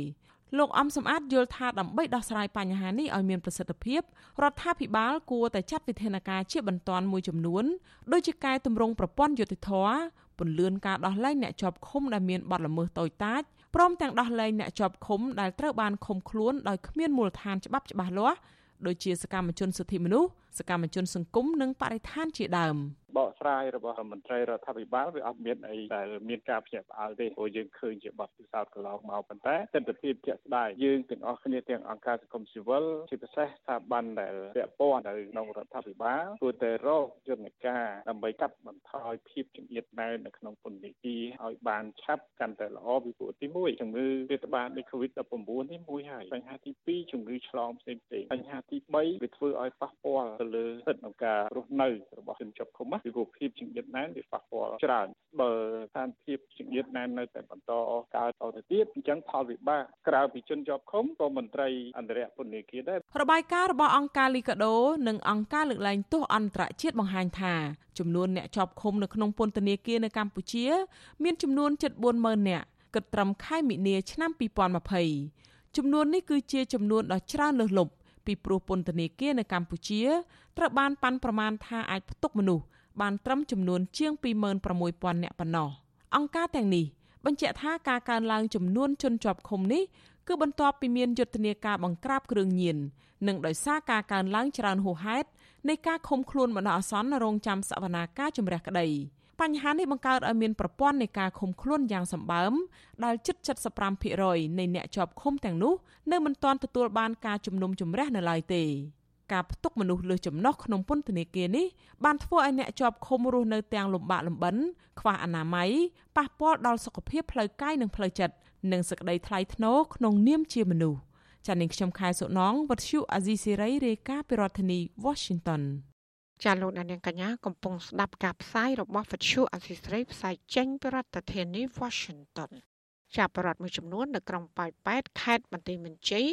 លោកអំសំអាតយល់ថាដើម្បីដោះស្រាយបញ្ហានេះឲ្យមានប្រសិទ្ធភាពរដ្ឋាភិបាលគួរតែចាត់វិធានការជាបន្ទាន់មួយចំនួនដូចជាកែតម្រង់ប្រព័ន្ធយុតិធធពន្លឿនការដោះលែងអ្នកជាប់ឃុំដែលមានបទល្មើសតូចតាចព្រមទាំងដោះលែងអ្នកជាប់ឃុំដែលត្រូវបានឃុំខ្លួនដោយគ្មានមូលដ្ឋានច្បាប់ច្បាស់លាស់ដូចជាសកម្មជនសិទ្ធិមនុស្ស សកម្មជនសង្គមនិងបរិស្ថានជាដើម។បកស្រាយរបស់មន្ត្រីរដ្ឋាភិបាលវាអត់មានអីដែលមានការភ្ញាក់ផ្អើលទេព្រោះយើងឃើញជាបទពិសោធន៍កន្លងមកប៉ុន្តែទស្សនវិជ្ជាជាក់ស្ដែងយើងទាំងអស់គ្នាទាំងអង្គការសង្គមស៊ីវិលជាពិសេសស្ថាប័នដែលពាក់ព័ន្ធនៅក្នុងរដ្ឋាភិបាលគួរតែរកយន្តការដើម្បីកាត់បន្ថយភាពចង្អៀតណែននៅក្នុងពន្ធនាគារឲ្យបានឆាប់កាន់តែល្អពីព្រោះទី1ជំងឺរាតត្បាតនៃ COVID-19 នេះមួយហើយបញ្ហាទី2ជំងឺឆ្លងផ្សេងៗបញ្ហាទី3វាធ្វើឲ្យប៉ះពាល់ទៅលើសិទ្ធិក្នុងការរស់នៅរបស់ជនជាប់ឃុំពីរូបភាពជំងឺណែនវាប៉ះពាល់ច្រើនបើស្ថានភាពជំងឺណែននៅតែបន្តកើតតទៅទៀតអញ្ចឹងផលវិបាកក្រៅពីជនជាប់ឃុំក៏មន្ត្រីអន្តរពន្ធនាគារដែររបាយការណ៍របស់អង្គការលីកាដូនិងអង្គការលើកលែងទោសអន្តរជាតិបង្ហាញថាចំនួនអ្នកជាប់ឃុំនៅក្នុងពន្ធនាគារនៅកម្ពុជា មានចំនួនជិត40000នាក់គិតត្រឹមខែមិនិនាឆ្នាំ2020ចំនួននេះគឺជាចំនួនដ៏ច្រើនលើសលប់ ពីព្រោះពន្ធនាគារនៅកម្ពុជាត្រូវបានប៉ាន់ប្រមាណថាអាចផ្ទុកមនុស្សបានត្រឹមចំនួនជាង26000នាក់ប៉ុណ្ណោះអង្គការទាំងនេះបញ្ជាក់ថាការកើនឡើងចំនួនជនជាប់ឃុំនេះគឺបន្ទាប់ពីមានយុទ្ធនាការបង្ក្រាបគ្រឿងញៀននិងដោយសារការកើនឡើងច្រើនហួសហេតុនៃការឃុំខ្លួនបណ្ដោះអាសន្នរងចាំសវនាការជំរះក្តី បញ្ហានេះបង្កើតឲ្យមានប្រព័ន្ធនៃការឃុំខ្លួនយ៉ាងសម្បើមដែលជិត75%នៃអ្នកជាប់ឃុំទាំងនោះនៅមិនទាន់ទទួលបានការជំនុំជម្រះនៅឡើយទេការផ្ទុកមនុស្សលើសចំណុះក្នុងពន្ធនាគារនេះបានធ្វើឲ្យអ្នកជាប់ឃុំរស់នៅទាំងលំបាកលំបិនខ្វះអនាម័យប៉ះពាល់ដល់សុខភាពផ្លូវកាយនិងផ្លូវចិត្តនិងសក្តីថ្លៃថ្នូរក្នុងនាមជាមនុស្សចា៎នាងខ្ញុំខែសុណងវັດឈុអាស៊ីសេរីរាយការណ៍ពីរដ្ឋធានី Washington ចាលោកនាងកញ្ញាកំពុងស្ដាប់ការផ្សាយរបស់វិទ្យុអាស៊ីសេរីផ្សាយចេញពីរដ្ឋធានី Washington ចាប់បរដ្ឋមួយចំនួននៅក្រុងប៉ោយប៉ែតខេត្តបន្ទាយមានជ័យ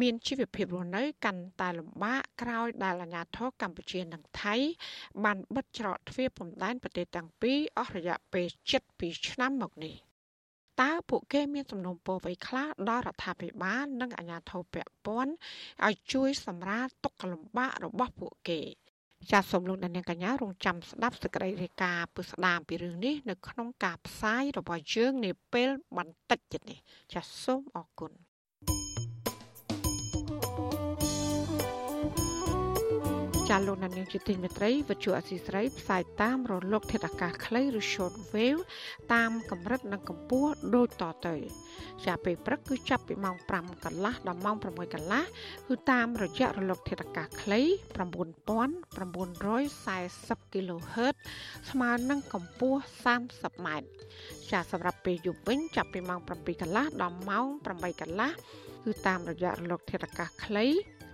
មានជីវភាពរស់នៅកាន់តែលំបាកក្រោយដែលអាជ្ញាធរកម្ពុជានិងថៃ បានបិទច្រកទ្វារព្រំដែនប្រទេសទាំងពីរអស់រយៈពេល7ឆ្នាំមកនេះតើពួកគេមានសំណុំពរអ្វីខ្លះដល់រដ្ឋាភិបាលនិងអាជ្ញាធរពាក់ព័ន្ធឲ្យជួយសម្រាលទុក្ខលំបាករបស់ពួកគេ ចាសសូមលោកអ្នកនាងកញ្ញារងចាំស្ដាប់សេចក្តីរាយការណ៍ពុស្ដាមពីរឿងនេះនៅក្នុងការផ្សាយរបស់យើងនាពេលបន្តិចទៀតនេះចាសសូមអរគុណ ចាលោកណានៀងជាទីមេត្រីវិទ្យុអសីស្រីផ្សាយតាមរលក ធាតុអាកាសខ្លីឬ short wave តាមកម្រិតនិងកម្ពស់ដូចតទៅចាពេលព្រឹកគឺចាប់ពីម៉ោង5កន្លះដល់ម៉ោង6កន្លះគឺតាមរយៈរលក ធាតុអាកាសខ្លី9940 kHz ស្មើនឹងកម្ពស់30ម៉ែត្រចាសម្រាប់ពេលយប់វិញចាប់ពីម៉ោង7កន្លះដល់ម៉ោង8កន្លះគឺតាមរយៈរលក ធាតុអាកាសខ្លី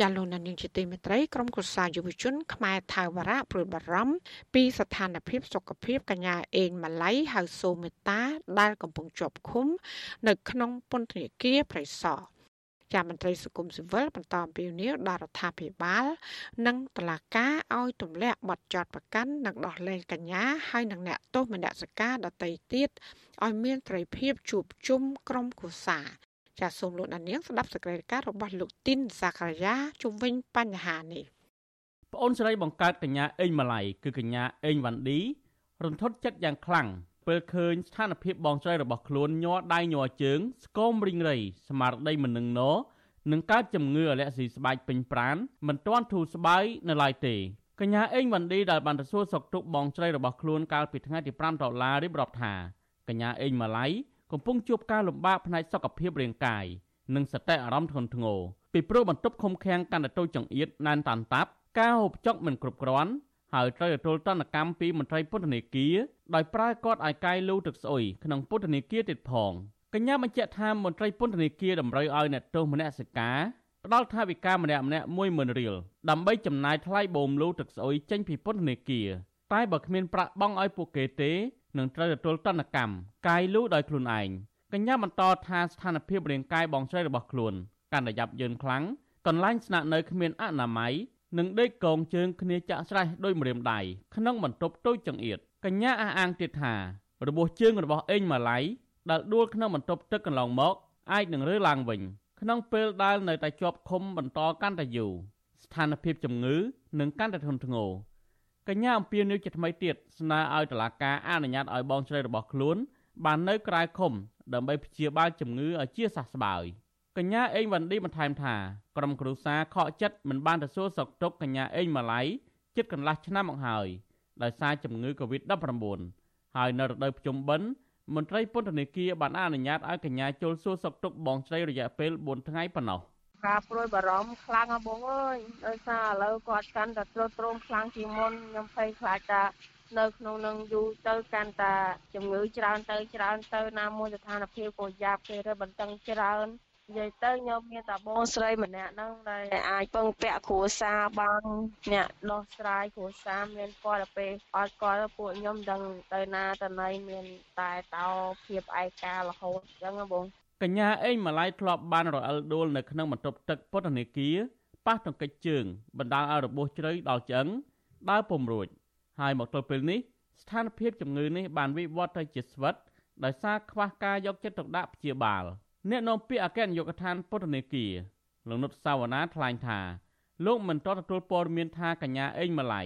ចាលោកនាងជាទីមេត្រីក្រុមគូសាយុវជនខ្មែរថៅវរៈព្រួយបារម្ភពីស្ថានភាពសុខភាពកញ្ញាអេងម៉ាឡៃហៅសូមេតាដែលកំពុងជាប់ឃុំ នៅក្នុងពន្ធនាគារប្រៃសណចាមន្ត្រីសង្គមស៊ីវិលបន្តអំពាវនាវដល់រដ្ឋាភិបាល និងតុលាការឲ្យទម្លាក់បទចោទប្រកាន់និងដោះលែងកញ្ញាហើយនិងអ្នកទោសមនសិការដទៃទៀតឲ្យមានត្រីភាពជួបជុំក្រុមគូសា ចាសសូមលោកដានៀងស្ដាប់សេចក្តីរាយការណ៍របស់លោកទីនសាករាជុំវិញបញ្ហានេះប្អូនស្រីបង្កើតកញ្ញាអេងម៉ាឡៃគឺកញ្ញាអេងវ៉ាន់ឌីរន្ធត់ចិត្តយ៉ាងខ្លាំងពេលឃើញស្ថានភាពបងស្រីរបស់ខ្លួនញ័រដៃញ័រជើងស្គមរីងរៃស្មារតីមិននឹងណនឹងកើតជំងឺអាឡែស៊ីស្បែកពេញប្រានមិនទាន់ធូរស្បើយនៅឡើយទេកញ្ញាអេងវ៉ាន់ឌីដែលបានទៅសួរសុខទុក្ខបងស្រីរបស់ខ្លួនកាលពីថ្ងៃទី5ដុល្លាររៀបរាប់ថាកញ្ញាអេងម៉ាឡៃ កំពុងជួបការលំបាកផ្នែកសុខភាពរាងកាយនិងសតិអារម្មណ៍ធ្ងន់ធ្ងរពីព្រោះបន្ទប់ឃុំឃាំងកាន់តែតូចចង្អៀតណែនតាន់តាប់ការហូបចុកមិនគ្រប់គ្រាន់ហើយត្រូវទទួលទណ្ឌកម្មពីមន្ត្រីពន្ធនាគារដោយប្រើគាត់ឲ្យកាយលូទឹកស្អុយក្នុងពន្ធនាគារទៀតផងកញ្ញាបញ្ជាក់ថាមន្ត្រីពន្ធនាគារតម្រូវឲ្យអ្នកទោសមនសិការផ្ដល់ថវិកាម្នាក់ម្នាក់10000រៀលដើម្បីចំណាយថ្លៃបូមលូទឹកស្អុយចេញពីពន្ធនាគារតែបើគ្មានប្រាក់បង់ឲ្យពួកគេទេ នឹងត្រូវទទួលទណ្ឌកម្មកាយលូដោយខ្លួនឯងកញ្ញាបន្តថាស្ថានភាពរាងកាយបងស្រីរបស់ខ្លួនកាន់តែយ៉ាប់យ៉ឺនខ្លាំងកន្លែងស្នាក់នៅគ្មានអនាម័យនិងដេកកងជើងគ្នាចាក់ស្រេះដោយម្រាមដៃក្នុងបន្ទប់តូចចង្អៀតកញ្ញាអះអាងទៀតថារបួសជើងរបស់អេងម៉ាឡៃដែលដួលក្នុងបន្ទប់ទឹកកន្លងមកអាចនឹងរើឡើងវិញក្នុងពេលដែលនៅតែជាប់ឃុំបន្តកាន់តែយូរស្ថានភាពជំងឺនឹងកាន់តែធ្ងន់ធ្ងរ កញ្ញាអំពាវនាវជាថ្មីទៀតស្នើឲ្យតុលាការអនុញ្ញាតឲ្យបងស្រីរបស់ខ្លួន បាននៅក្រៅឃុំដើម្បីព្យាបាលជំងឺឲ្យជាសះស្បើយកញ្ញាអេងវ៉ាន់ឌីបន្ថែមថាក្រុមគ្រួសារខកចិត្តមិនបានទៅសួរសុខទុក្ខកញ្ញាអេងម៉ាឡៃជិតកន្លះឆ្នាំមកហើយដោយសារជំងឺ Covid-19 ហើយនៅរដូវភ្ជុំបិណ្ឌមន្ត្រីពន្ធនាគារបានអនុញ្ញាតឲ្យកញ្ញាចូលសួរសុខទុក្ខបងស្រីរយៈពេល4ថ្ងៃប៉ុណ្ណោះ ការព្រួយបារម្ភខ្លាំងហ៎បងអើយដោយសារឥឡូវគាត់កាន់តែទ្រុឌទ្រោមខ្លាំងជាងមុនខ្ញុំភ័យខ្លាចថានៅក្នុងនឹងយូរទៅកាន់តែជំងឺច្រើនទៅច្រើនទៅណាមួយស្ថានភាពក៏យ៉ាប់គេរើបន្តឹងច្រើននិយាយទៅខ្ញុំមានតែបងស្រីម្នាក់ហ្នឹងដែលអាចពឹងពាក់គ្រួសារបានអ្នកដោះស្រាយគ្រួសារមានគាត់ទៅពេលអត់គាត់ពួកខ្ញុំដឹងទៅណាទៅណីមានតែតោភាពឯការរហូតអញ្ចឹងបង កញ្ញាអេងម៉ាឡៃធ្លាប់បានរអិលដួលនៅក្នុងបន្ទប់ទឹកពន្ធនាគារប៉ះទង្គិចជើងបណ្ដាលឲ្យរបួសជ្រៅដល់ឆ្អឹងដើរពុំរួចហើយមកទល់ពេលនេះស្ថានភាពជំងឺនេះបានវិវត្តទៅជាស្វិតដោយសារខ្វះការយកចិត្តទុកដាក់ព្យាបាលអ្នកនាំពាក្យអគ្គនាយកដ្ឋានពន្ធនាគារលោកនុតសាវណ្ណាថ្លែងថាលោកមិនទាន់ទទួលព័ត៌មានថាកញ្ញាអេងម៉ាឡៃ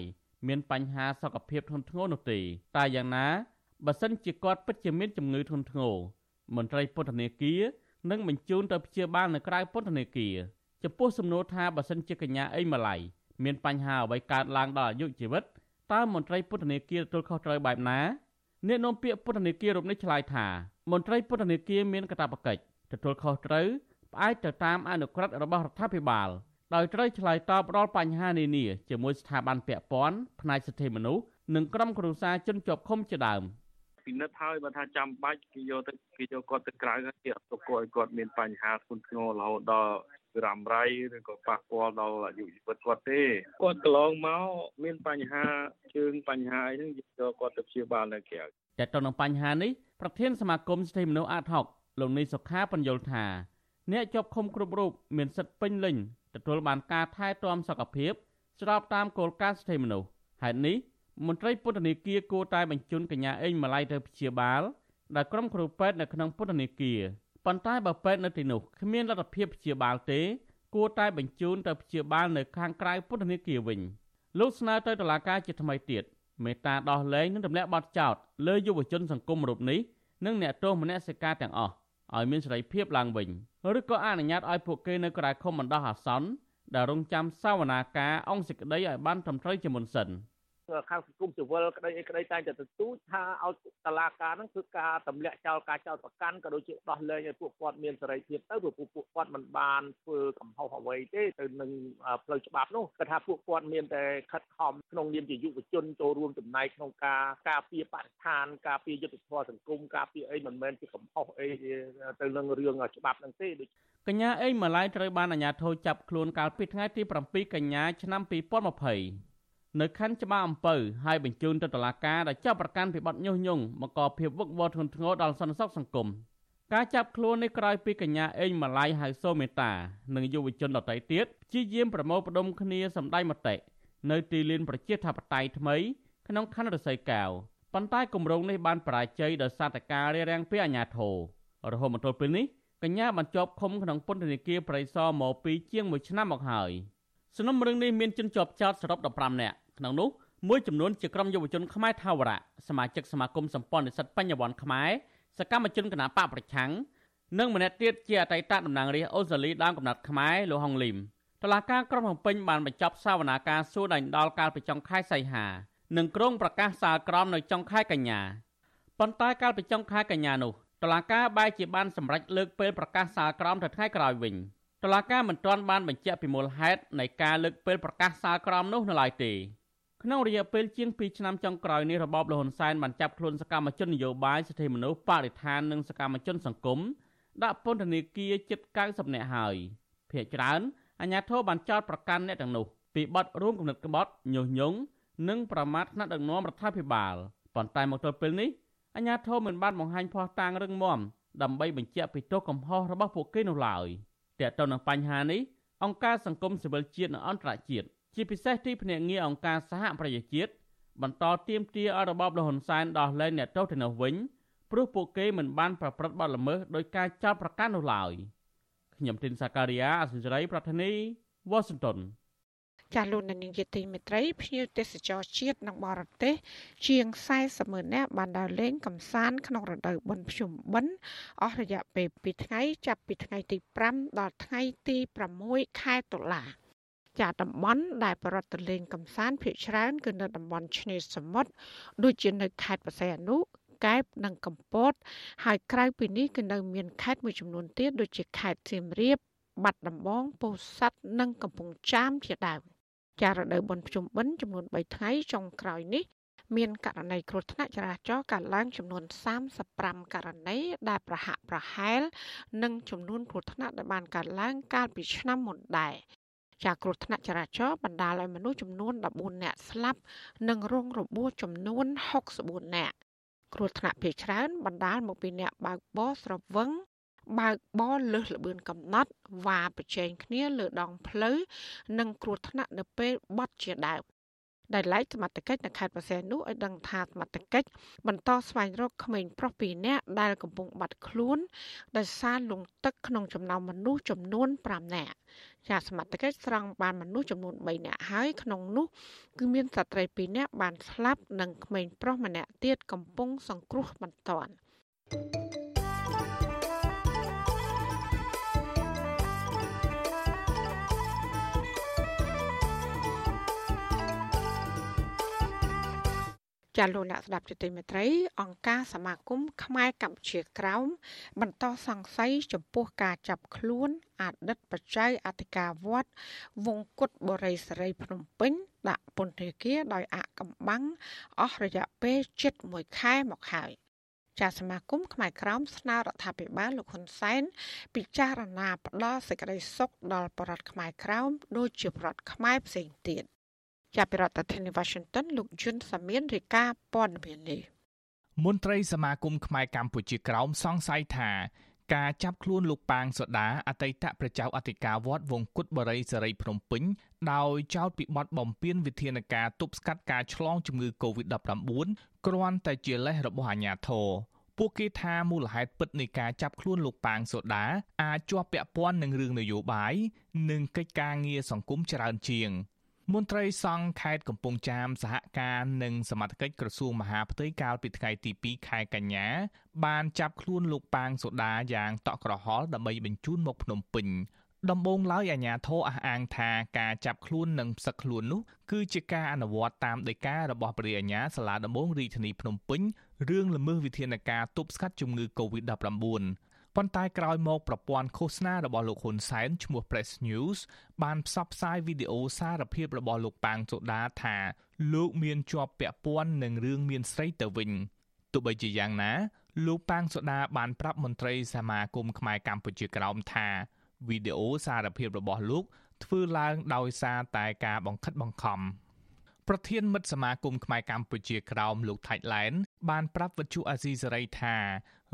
មានបញ្ហាសុខភាពធ្ងន់ធ្ងរនោះទេតែយ៉ាងណាបើសិនជាគាត់ពិតជាមានជំងឺធ្ងន់ធ្ងរ មន្ត្រីពន្ធនាគារនឹងបញ្ជូនទៅព្យាបាលនៅក្រៅពន្ធនាគារចំពោះសំណួរថាបើសិនជាកញ្ញាអេងម៉ាឡៃមានបញ្ហាអ្វីកើតឡើងដល់អាយុជីវិតតើមន្ត្រីពន្ធនាគារទទួលខុសត្រូវបែបណាអ្នកនាំពាក្យពន្ធនាគាររូបនេះឆ្លើយថាមន្ត្រីពន្ធនាគារមានកាតព្វកិច្ចទទួលខុសត្រូវផ្អែកទៅតាមអនុក្រឹត្យរបស់រដ្ឋាភិបាលដោយត្រូវឆ្លើយតបរាល់បញ្ហានានាជាមួយស្ថាប័នពាក់ព័ន្ធផ្នែកសិទ្ធិមនុស្សនិងក្រុមគ្រួសារជនជាប់ឃុំជាដើម ពិនិត្យហើយបើថាចាំបាច់គេយកទៅគេយកគាត់ទៅក្រៅហើយគេអត់ទុកគាត់ឲ្យគាត់មានបញ្ហាធ្ងន់ធ្ងររហូតដល់រ៉ាំរៃឬក៏ប៉ះពាល់ដល់អាយុជីវិតគាត់ទេគាត់កន្លងមកមានបញ្ហាជើងបញ្ហាអីហ្នឹងយកគាត់ទៅព្យាបាលនៅក្រៅតែទៅនឹងបញ្ហានេះប្រធានសមាគមសិទ្ធិមនុស្សអាតហុកលោកនីសុខាបញ្យល់ថា អ្នកជាប់ឃុំគ្រប់រូបមានសិទ្ធិពេញលេញទទួលបានការថែទាំសុខភាពស្របតាមគោលការណ៍សិទ្ធិមនុស្សហេតុនេះ មន្ត្រីពន្ធនាគារគួរតែបញ្ជូនកញ្ញាអេងម៉ាឡៃទៅព្យាបាលដែលក្រុមគ្រូពេទ្យនៅក្នុងពន្ធនាគារប៉ុន្តែបើពេទ្យនៅទីនោះគ្មានលទ្ធភាពព្យាបាលទេគួរតែបញ្ជូនទៅព្យាបាលនៅខាងក្រៅពន្ធនាគារវិញលោកស្នើទៅតុលាការជាថ្មីទៀតមេត្តាដោះលែងនិងទម្លាក់បទចោទលើយុវជនសង្គមរូបនេះនិងអ្នកទោសមនសិការទាំងអស់ឲ្យមានសេរីភាពឡើងវិញឬក៏អនុញ្ញាតឲ្យពួកគេនៅក្រៅឃុំបណ្ដោះអាសន្នដែលរងចាំសវនាការអង្គសេចក្តីឲ្យបានត្រឹមត្រូវជាមុនសិន។ ខាងសង្គមស៊ីវិលក្តីអីក្តីតែងតែទទូចថាឲ្យតឡាការហ្នឹងគឺការទម្លាក់ចោលការចោលប្រកាន់ក៏ដូចជាដោះលែងឲ្យពួកគាត់មានសេរីភាពទៅព្រោះពួកគាត់មិនបានធ្វើកំហុសអ្វីទេទៅនឹងផ្លូវច្បាប់នោះគឺថាពួកគាត់មានតែខិតខំក្នុងនាមជាយុវជនចូលរួមចំណែកក្នុងការការពារបរិស្ថានការពារយុទ្ធធម៌សង្គមការពារអីមិនមែនជាកំហុសអីទៅនឹងរឿងច្បាប់ហ្នឹងទេដូចកញ្ញាអេងម៉ាឡៃត្រូវបានអាជ្ញាធរចាប់ខ្លួនកាលពីថ្ងៃទី7កញ្ញាឆ្នាំ2020 នៅខណ្ឌច្បារអំពៅហើយបញ្ជូនទៅតុលាការដែលចាប់ប្រកាន់ពីបទញុះញង់បង្កភាពវឹកវរធ្ងន់ធ្ងរដល់សន្តិសុខសង្គមការចាប់ខ្លួននេះក្រោយពីកញ្ញាអេងម៉ាឡៃហៅសូមេតានិងយុវជនដទៃទៀតព្យាយាមប្រមូលផ្ដុំគ្នាសម្ដែងមតិនៅទីលានប្រជាធិបតេយ្យថ្មីក្នុងខណ្ឌរសីកែវប៉ុន្តែគម្រោងនេះបានបរាជ័យដោយសារតែការរារាំងពីអាជ្ញាធររហូតមកទល់ពេលនេះកញ្ញាបានជាប់ឃុំក្នុងពន្ធនាគារប្រៃសណមកពីជាង1ឆ្នាំមកហើយ សំណុំរឿងនេះមានជនជាប់ចោតសរុប15នាក់ក្នុងនោះមួយចំនួនជាក្រុមយុវជនខ្មែរថាវរៈសមាជិកសមាគមសម្ព័ន្ធនិស្សិតបញ្ញវន្តខ្មែរសកម្មជនគណបកប្រឆាំងនិងម្នាក់ទៀតជាអតីតតំណាងរាស្ត្រអូស្ត្រាលីដើមកំណត់ខ្មែរលោកហុងលីមតឡាការក្រុងភ្នំពេញបានបញ្ចប់សវនាការសួរដេញដោលកាលពីចុងខែសីហានិងក្រុងប្រកាសសាលក្រមនៅចុងខែកញ្ញាប៉ុន្តែកាលពីចុងខែកញ្ញានោះតឡាការបែរជាបានសម្រេចលើកពេលប្រកាសសាលក្រមទៅថ្ងៃក្រោយវិញ តឡាការមិនទាន់បានបញ្ជាក់ពីមូលហេតុនៃការលើកពេលប្រកាសសាលក្រមនោះនៅឡើយទេក្នុងរយៈពេលជាង2ឆ្នាំចុងក្រោយនេះរបបលហ៊ុនសែនបានចាប់ខ្លួនសកម្មជននយោបាយសិទ្ធិមនុស្សបរិស្ថាននិងសកម្មជនសង្គមដាក់ពន្ធនាគារជិត90នាក់ហើយភ្នាក់ច្រើនអាជ្ញាធរបានចោទប្រកាន់អ្នកទាំងនោះពីបទរួមគំនិតក្បត់ញុះញង់និងប្រមាថថ្នាក់ដឹកនាំរដ្ឋាភិបាលប៉ុន្តែមកទល់ពេលនេះអាជ្ញាធរមិនបានបង្ហាញភ័ស្តុតាងរឹងមាំដើម្បីបញ្ជាក់ពីទោសកំហុសរបស់ពួកគេនោះឡើយ ទាក់ទងនឹងបញ្ហានេះអង្គការសង្គមស៊ីវិលជាតិនិងអន្តរជាតិជាពិសេសទីភ្នាក់ងារអង្គការសហប្រជាជាតិបន្តទៀមទាឲ្យរបបលហ៊ុនសែនដោះលែងអ្នកទោសទៅនោះវិញព្រោះពួកគេមិនបានប្រព្រឹត្តបទល្មើសដោយការចោទប្រកាន់នោះឡើយខ្ញុំទីនសាការីយ៉ាអសិរ័យប្រធានីវ៉ាស៊ីនតោន ចាលោកនាងយទីមេត្រីភ្ញៀវទេសចរជាតិនិងបរទេស ជាង40ម៉ឺននាក់បានដើរលេងកំសាន្តក្នុងរដូវបុណ្យភ្ជុំបិណ្ឌអស់រយៈពេល2ថ្ងៃចាប់ពីថ្ងៃទី5ដល់ថ្ងៃទី6ខែតុលាចាតំបន់ដែលប្រវត្តិលេងកំសាន្តភាគច្រើនគឺនៅតំបន់ឆ្នេរសមុទ្រដូចជានៅខេត្តបរសៃអនុកែបនិងកំពត ហើយក្រៅពីនេះក៏នៅមានខេត្តមួយចំនួនទៀតដូចជាខេត្តសៀមរាបបាត់ដំបងពោធិ៍សាត់និងកំពង់ចាមជាដើម។ ចារដូវបុណ្យភ្ជុំបិណ្ឌចំនួន3ថ្ងៃចុងក្រោយនេះ មានករណីគ្រោះថ្នាក់ចរាចរណ៍កើតឡើងចំនួន35ករណីដែលប្រហាក់ប្រហែលនិងចំនួនគ្រោះថ្នាក់ដែលបានកើតឡើងកាលពីឆ្នាំមុនដែរចាគ្រោះថ្នាក់ចរាចរណ៍បណ្ដាលឲ្យមនុស្សចំនួន14នាក់ស្លាប់ និងរងរបួសចំនួន64នាក់គ្រោះថ្នាក់ភ័យច្រើនបណ្ដាលមកពីអ្នកបើកបរស្រវឹង បើកបរលើសល្បឿនកំណត់វ៉ាប្រជែងគ្នាលើដងផ្លូវនិងគ្រោះថ្នាក់នៅពេលបត់ជាដើមដែលឡែកសមត្ថកិច្ចនៅខេត្តបរសៃនោះឲ្យដឹងថាសមត្ថកិច្ចបន្តស្វែងរកក្មេងប្រុសពីរនាក់ដែលកំពុងបាត់ខ្លួនដោយសារលង់ទឹកក្នុងចំណោមមនុស្សចំនួន5នាក់ជាសមត្ថកិច្ចស្រង់បានមនុស្សចំនួន3នាក់ហើយក្នុងនោះគឺមានស្ត្រី2នាក់បានស្លាប់និងក្មេងប្រុសម្នាក់ទៀតកំពុងសង្គ្រោះបន្ទាន់ thank you ចាលោកអ្នកស្ដាប់ជតិមេត្រី អង្គការសមាគមខ្មែរកម្ពុជាក្រោមបន្តសង្ស័យចំពោះការចាប់ខ្លួនអតីតបច្ច័យអធិការវត្តវងគុតបរិសរីភ្នំពេញដាក់ពន្ធនាគារដោយអកំបាំងអស់រយៈពេលជិត1ខែមកហើយចាសមាគមខ្មែរក្រមស្នើរដ្ឋាភិបាលលោកហ៊ុនសែនពិចារណាផ្ដល់សេចក្តីសុខដល់ប្រជារដ្ឋខ្មែរក្រមដូចជាប្រជារដ្ឋខ្មែរផ្សេងទៀត ចាប់ពីរដ្ឋធានី Washington លោកយុនសាមៀនរាយការណ៍ព័ត៌មាននេះមន្ត្រីសមាគមខ្មែរកម្ពុជាក្រោមសង្ស័យថាការចាប់ខ្លួនលោកប៉ាងសូដាអតីតប្រជាអធិការវត្តវងគុតបរិយសេរីភ្នំពេញដោយចោទពីបទបំពានវិធានការទប់ស្កាត់ការឆ្លងជំងឺ Covid-19 គ្រាន់តែជាលេសរបស់អាជ្ញាធរពួកគេថាមូលហេតុពិតនៃការចាប់ខ្លួនលោកប៉ាងសូដាអាចជាប់ពាក់ព័ន្ធនឹងរឿងនយោបាយនិងកិច្ចការងារសង្គមច្រើនជាង មន្ត្រីសង្ឃខេត្តកំពង់ចាមសហការនិងសមត្ថកិច្ចក្រសួងមហាផ្ទៃកាលពីថ្ងៃទី2ខែកញ្ញា បានចាប់ខ្លួនលោកប៉ាងសូដាយ៉ាងតក់ក្រហល់ដើម្បីបញ្ជូនមកភ្នំពេញដំបូងឡើយអាជ្ញាធរអះអាងថាការចាប់ខ្លួននិងផ្សឹកខ្លួននោះគឺជាការអនុវត្តតាមដីការបស់ព្រះអាជ្ញាសាលាដំបងរាជធានីភ្នំពេញរឿងល្មើសវិធានការទប់ស្កាត់ជំងឺ Covid-19 ប៉ុន្តែក្រោយមកប្រព័ន្ធឃោសនារបស់លោកហ៊ុនសែនឈ្មោះ Press News បានផ្សព្វផ្សាយវីដេអូសារភាពរបស់លោកប៉ាងសូដាថាលោកមានជាប់ពាក់ព័ន្ធនឹងរឿងមានស្រីទៅវិញទោះបីជាយ៉ាងណា លោកប៉ាងសូដាបានប្រាប់មន្ត្រីសមាគមខ្មែរកម្ពុជាក្រោមថាវីដេអូសារភាពរបស់លោកធ្វើឡើងដោយសារតែការបង្ខិតបង្ខំ ប្រធានមិត្តសមាគមខ្មែរកម្ពុជាក្រោមលោកថៃឡែនបានប្រាប់វិទ្យុអាស៊ីសេរីថា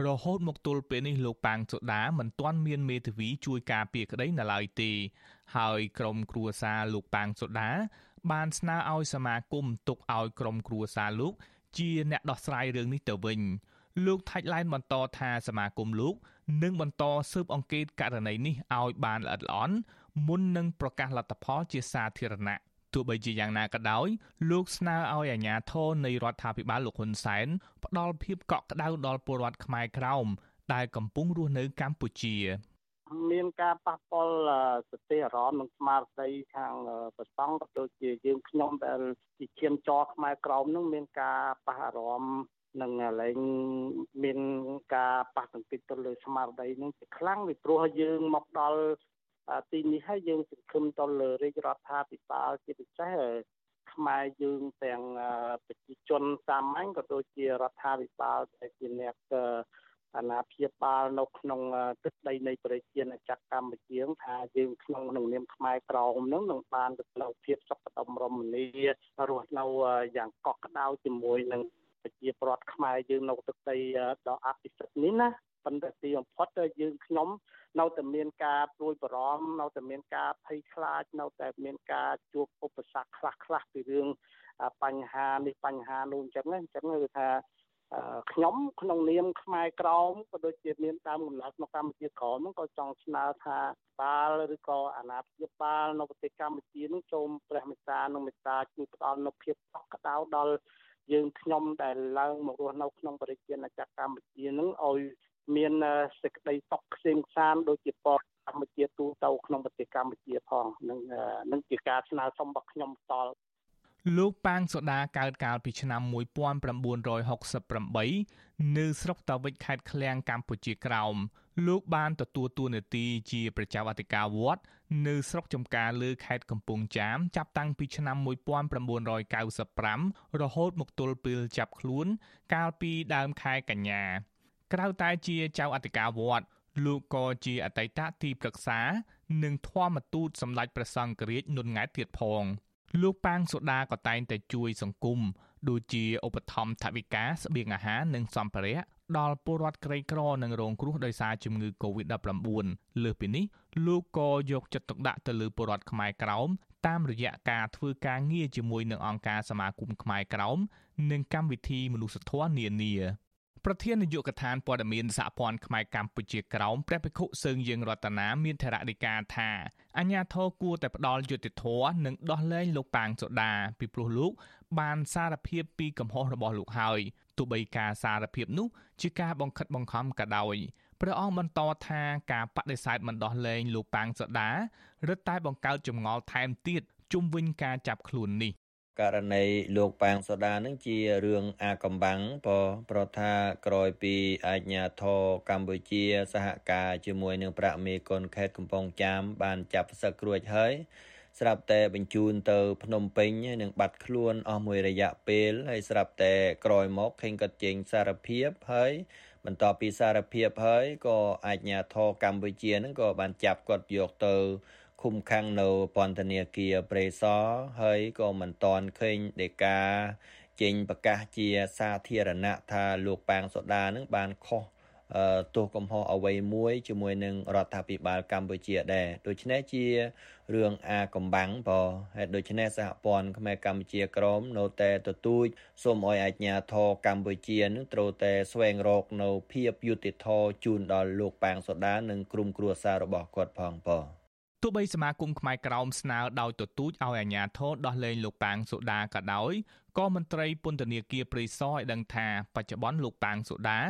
រហូតមកទល់ពេលនេះលោកប៉ាងសូដាមិនទាន់មានមេធាវីជួយការពារក្តីនៅឡើយទេហើយក្រុមគ្រួសារលោកប៉ាងសូដាបានស្នើឲ្យសមាគមទុកឲ្យក្រុមគ្រួសារលោកជាអ្នកដោះស្រាយរឿងនេះទៅវិញលោកថាច់ឡែនបន្តថាសមាគមលោកនឹងបន្តស៊ើបអង្កេតករណីនេះឲ្យបានល្អិតល្អន់មុននឹងប្រកាសលទ្ធផលជាសាធារណៈ ទោះបីជាយ៉ាងណាក៏ដោយលោកស្នើឲ្យអាជ្ញាធរនៃរដ្ឋាភិបាលលោកហ៊ុនសែនផ្ដល់ភាពកក់ក្ដៅដល់ពលរដ្ឋខ្មែរក្រោមដែលកំពុងរស់នៅកម្ពុជាមានការប៉ះពាល់សតិអារម្មណ៍និងស្មារតីខាងប្រសង់ក៏ដូចជាយើងខ្ញុំដែលជាឈាមចរខ្មែរក្រមនឹងមានការប៉ះអារម្មណ៍នឹងលែងមានការប៉ះទង្គិចទៅលើស្មារតីនឹងជាខ្លាំងពីព្រោះយើងមកដល់ ទីនេះហើយយើងសង្ឃឹមទៅលើរាជរដ្ឋាភិបាលជាពិសេសខ្មែរយើងទាំងប្រជាជនសាមញ្ញក៏ដូចជារដ្ឋាភិបាលដែលជាអ្នកអាណាព្យាបាលនៅក្នុងទឹកដីនៃប្រជាណាចក្រកម្ពុជាថាយើងក្នុងក្នុងនាមខ្មែរក្រមនឹងនឹងបានទៅនៅភាពសុខដុមរមនារស់នៅយ៉ាងកក់ក្ដៅជាមួយនឹងប្រជាប្រដ្ឋខ្មែរយើងនៅទឹកដីដ៏អភិសិទ្ធនេះណា ប៉ុន្តែទីបំផុតយើងខ្ញុំនៅតែមានការព្រួយបារម្ភនៅតែមានការភ័យខ្លាចនៅតែមានការជួបឧបសគ្គខ្លះខ្លះពីរឿងបញ្ហានេះបញ្ហានោះអញ្ចឹងអញ្ចឹងគឺថាខ្ញុំក្នុងនាមខ្មែរក្រមក៏ដូចជាមានតាមកំណត់នៅកម្ពុជាក្រមហ្នឹងក៏ចង់ស្នើថាបាលឬក៏អាណាព្យាបាលនៅប្រទេសកម្ពុជានឹងសូមព្រះមេត្តានិងមេត្តាជួយផ្ដល់នូវភាពកក់ក្ដៅដល់យើងខ្ញុំដែលឡើងមករស់នៅក្នុងបរិយាណាចក្រកម្ពុជានឹងឲ្យ មានសេចក្តីសុខខ្សែមខ្សានដូចជាពតកម្ពុជាទូទៅក្នុងប្រទេសកម្ពុជាផងនឹងនឹងជាការស្នើសុំរបស់ខ្ញុំផ្ទាល់លោកប៉ាងសូដាកើតកាលពីឆ្នាំ1968នៅស្រុកតាវិចខេត្តឃ្លៀងកម្ពុជាក្រោមលោកបានទទួលតួនាទីជាប្រជាអធិការវត្តនៅស្រុកចំការលើខេត្តកំពង់ចាមចាប់តាំងពីឆ្នាំ1995រហូតមកទល់ពេលចាប់ខ្លួន កាលពីដើមខែកញ្ញា ក្រៅតែជាចៅអធិការវត្តលោកក៏ជាអតីតទីប្រឹក្សា និងធម្មទូតសម្ដេចព្រះសង្ឃរាជនុនង៉ែតទៀតផង លោកប៉ាងសូដាក៏តែងតែជួយសង្គមដូចជាឧបត្ថម្ភថវិកាស្បៀងអាហារនិងសម្ភារៈដល់ពលរដ្ឋក្រីក្រនិងរងគ្រោះដោយសារជំងឺ Covid-19 លើសពីនេះលោកក៏យកចិត្តទុកដាក់ទៅលើពលរដ្ឋខ្មែរក្រោមតាមរយៈការធ្វើការងារជាមួយនឹងអង្គការសមាគមខ្មែរក្រោមនិងកម្មវិធីមនុស្សធម៌នានា ប្រធាននាយកដ្ឋានព័ត៌មានសហព័ន្ធខ្មែរកម្ពុជាក្រោមព្រះភិក្ខុសើងយើងរតនាមានថរដីកាថាអញ្ញាធរគួរតែផ្ដាល់យុត្តិធម៌និងដោះលែងលោកប៉ាងសូដាពីព្រោះលោក បានសារភាពពីកំហុសរបស់លោកហើយទោះបីការសារភាពនោះជាការបង្ខិតបង្ខំក៏ដោយព្រះអង្គបន្តថាការបដិសេធមិនដោះលែងលោកប៉ាងសូដារឹតតែបង្កើតចម្ងល់ថែមទៀតជុំវិញការចាប់ខ្លួននេះ ករណីលោកប៉ាងសូដានឹងជារឿងអាកំបាំងពប្រថាក្រោយពីអាជ្ញាធរកម្ពុជាសហការជាមួយនឹងប្រាក់មេគុនខេត្តកំពង់ចាមបានចាប់សឹករួចហើយស្រាប់តែបញ្ជូនទៅភ្នំពេញនឹងបាត់ខ្លួនអស់មួយរយៈពេលហើយស្រាប់តែក្រោយមកឃើញគាត់ចេញសារភាពហើយបន្ទាប់ពីសារភាពហើយក៏អាជ្ញាធរកម្ពុជានឹងក៏បានចាប់គាត់យកទៅ ឃុំឃាំងនៅពន្ធនាគារព្រៃសរហើយក៏មិនតាន់ឃើញដេកាចេញប្រកាសជាសាធារណៈថាលោកប៉ាងសូដានឹងបានខុសទោសកំហុសអ្វីមួយជាមួយនឹងរដ្ឋាភិបាលកម្ពុជាដែរដូច្នេះជារឿងអាកំបាំងបើហេតុដូច្នេះសហព័ន្ធខ្មែរកម្ពុជាក្រមនៅតែទទូចសូមឲ្យអាជ្ញាធរកម្ពុជានឹងត្រូវតែស្វែងរកនៅភាពយុត្តិធម៌ជូនដល់លោកប៉ាងសូដានិងក្រុមគ្រួសាររបស់គាត់ផងបើទោះ បីសមាគមខ្មែរក្រមស្នើដោយទទូចឲ្យអាជ្ញាធរដោះលែងលោកប៉ាងសូដាក៏ដោយក៏មន្ត្រីពន្ធនាគារព្រៃសរឲ្យដឹងថាបច្ចុប្បន្នលោកប៉ាងសូដា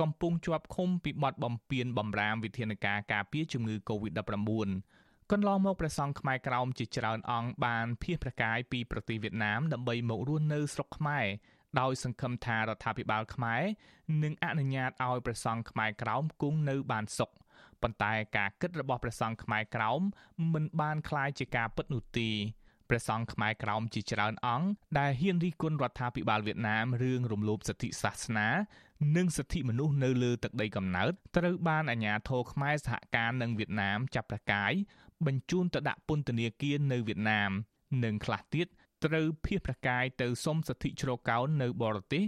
កំពុងជាប់ឃុំពីបទបំពានបំរាមវិធានការការពារជំងឺ Covid-19 កន្លងមកព្រះសង្ឃខ្មែរក្រោមជាច្រើនអង្គបានភៀសប្រកាយពីប្រទេសវៀតណាមដើម្បីមករស់នៅស្រុកខ្មែរដោយសង្ឃឹមថារដ្ឋាភិបាលខ្មែរនឹងអនុញ្ញាតឲ្យព្រះសង្ឃខ្មែរក្រោមគង់នៅបានសុខ ប៉ុន្តែការគិតរបស់ព្រះសង្ឃខ្មែរក្រោមមិនបានคล้ายជាការពិតនោះទេព្រះសង្ឃខ្មែរក្រោមជាច្រើនអង្គដែលហ៊ានរិះគន់រដ្ឋាភិបាលវៀតណាមរឿងរំលោភសិទ្ធិសាសនានិងសិទ្ធិមនុស្សនៅលើទឹកដីកំណើតត្រូវបានអាជ្ញាធរខ្មែរសហការនឹងវៀតណាមចាប់ប្រកាយបញ្ជូនទៅដាក់ពន្ធនាគារនៅវៀតណាមនិងខ្លះទៀតត្រូវភៀសប្រកាយទៅសុំសិទ្ធិជ្រកកោននៅបរទេស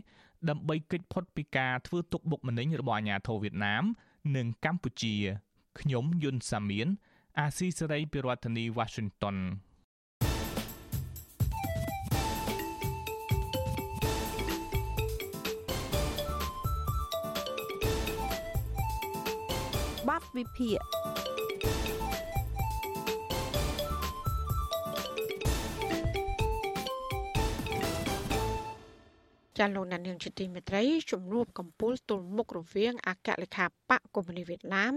ដើម្បីគេចផុតពីការធ្វើទុកបុកម្នេញរបស់អាជ្ញាធរវៀតណាមនិងកម្ពុជា ខ្ញុំយុនសាមៀនអាស៊ីសេរីពីរដ្ឋធានី Washington បាត់វិភាគ ចាលោកណានៀងជាទីមេត្រីជំនួបកម្ពុជាទល់មុខរវាងអគ្គលេខាបកកុម្មុយនីវៀតណាម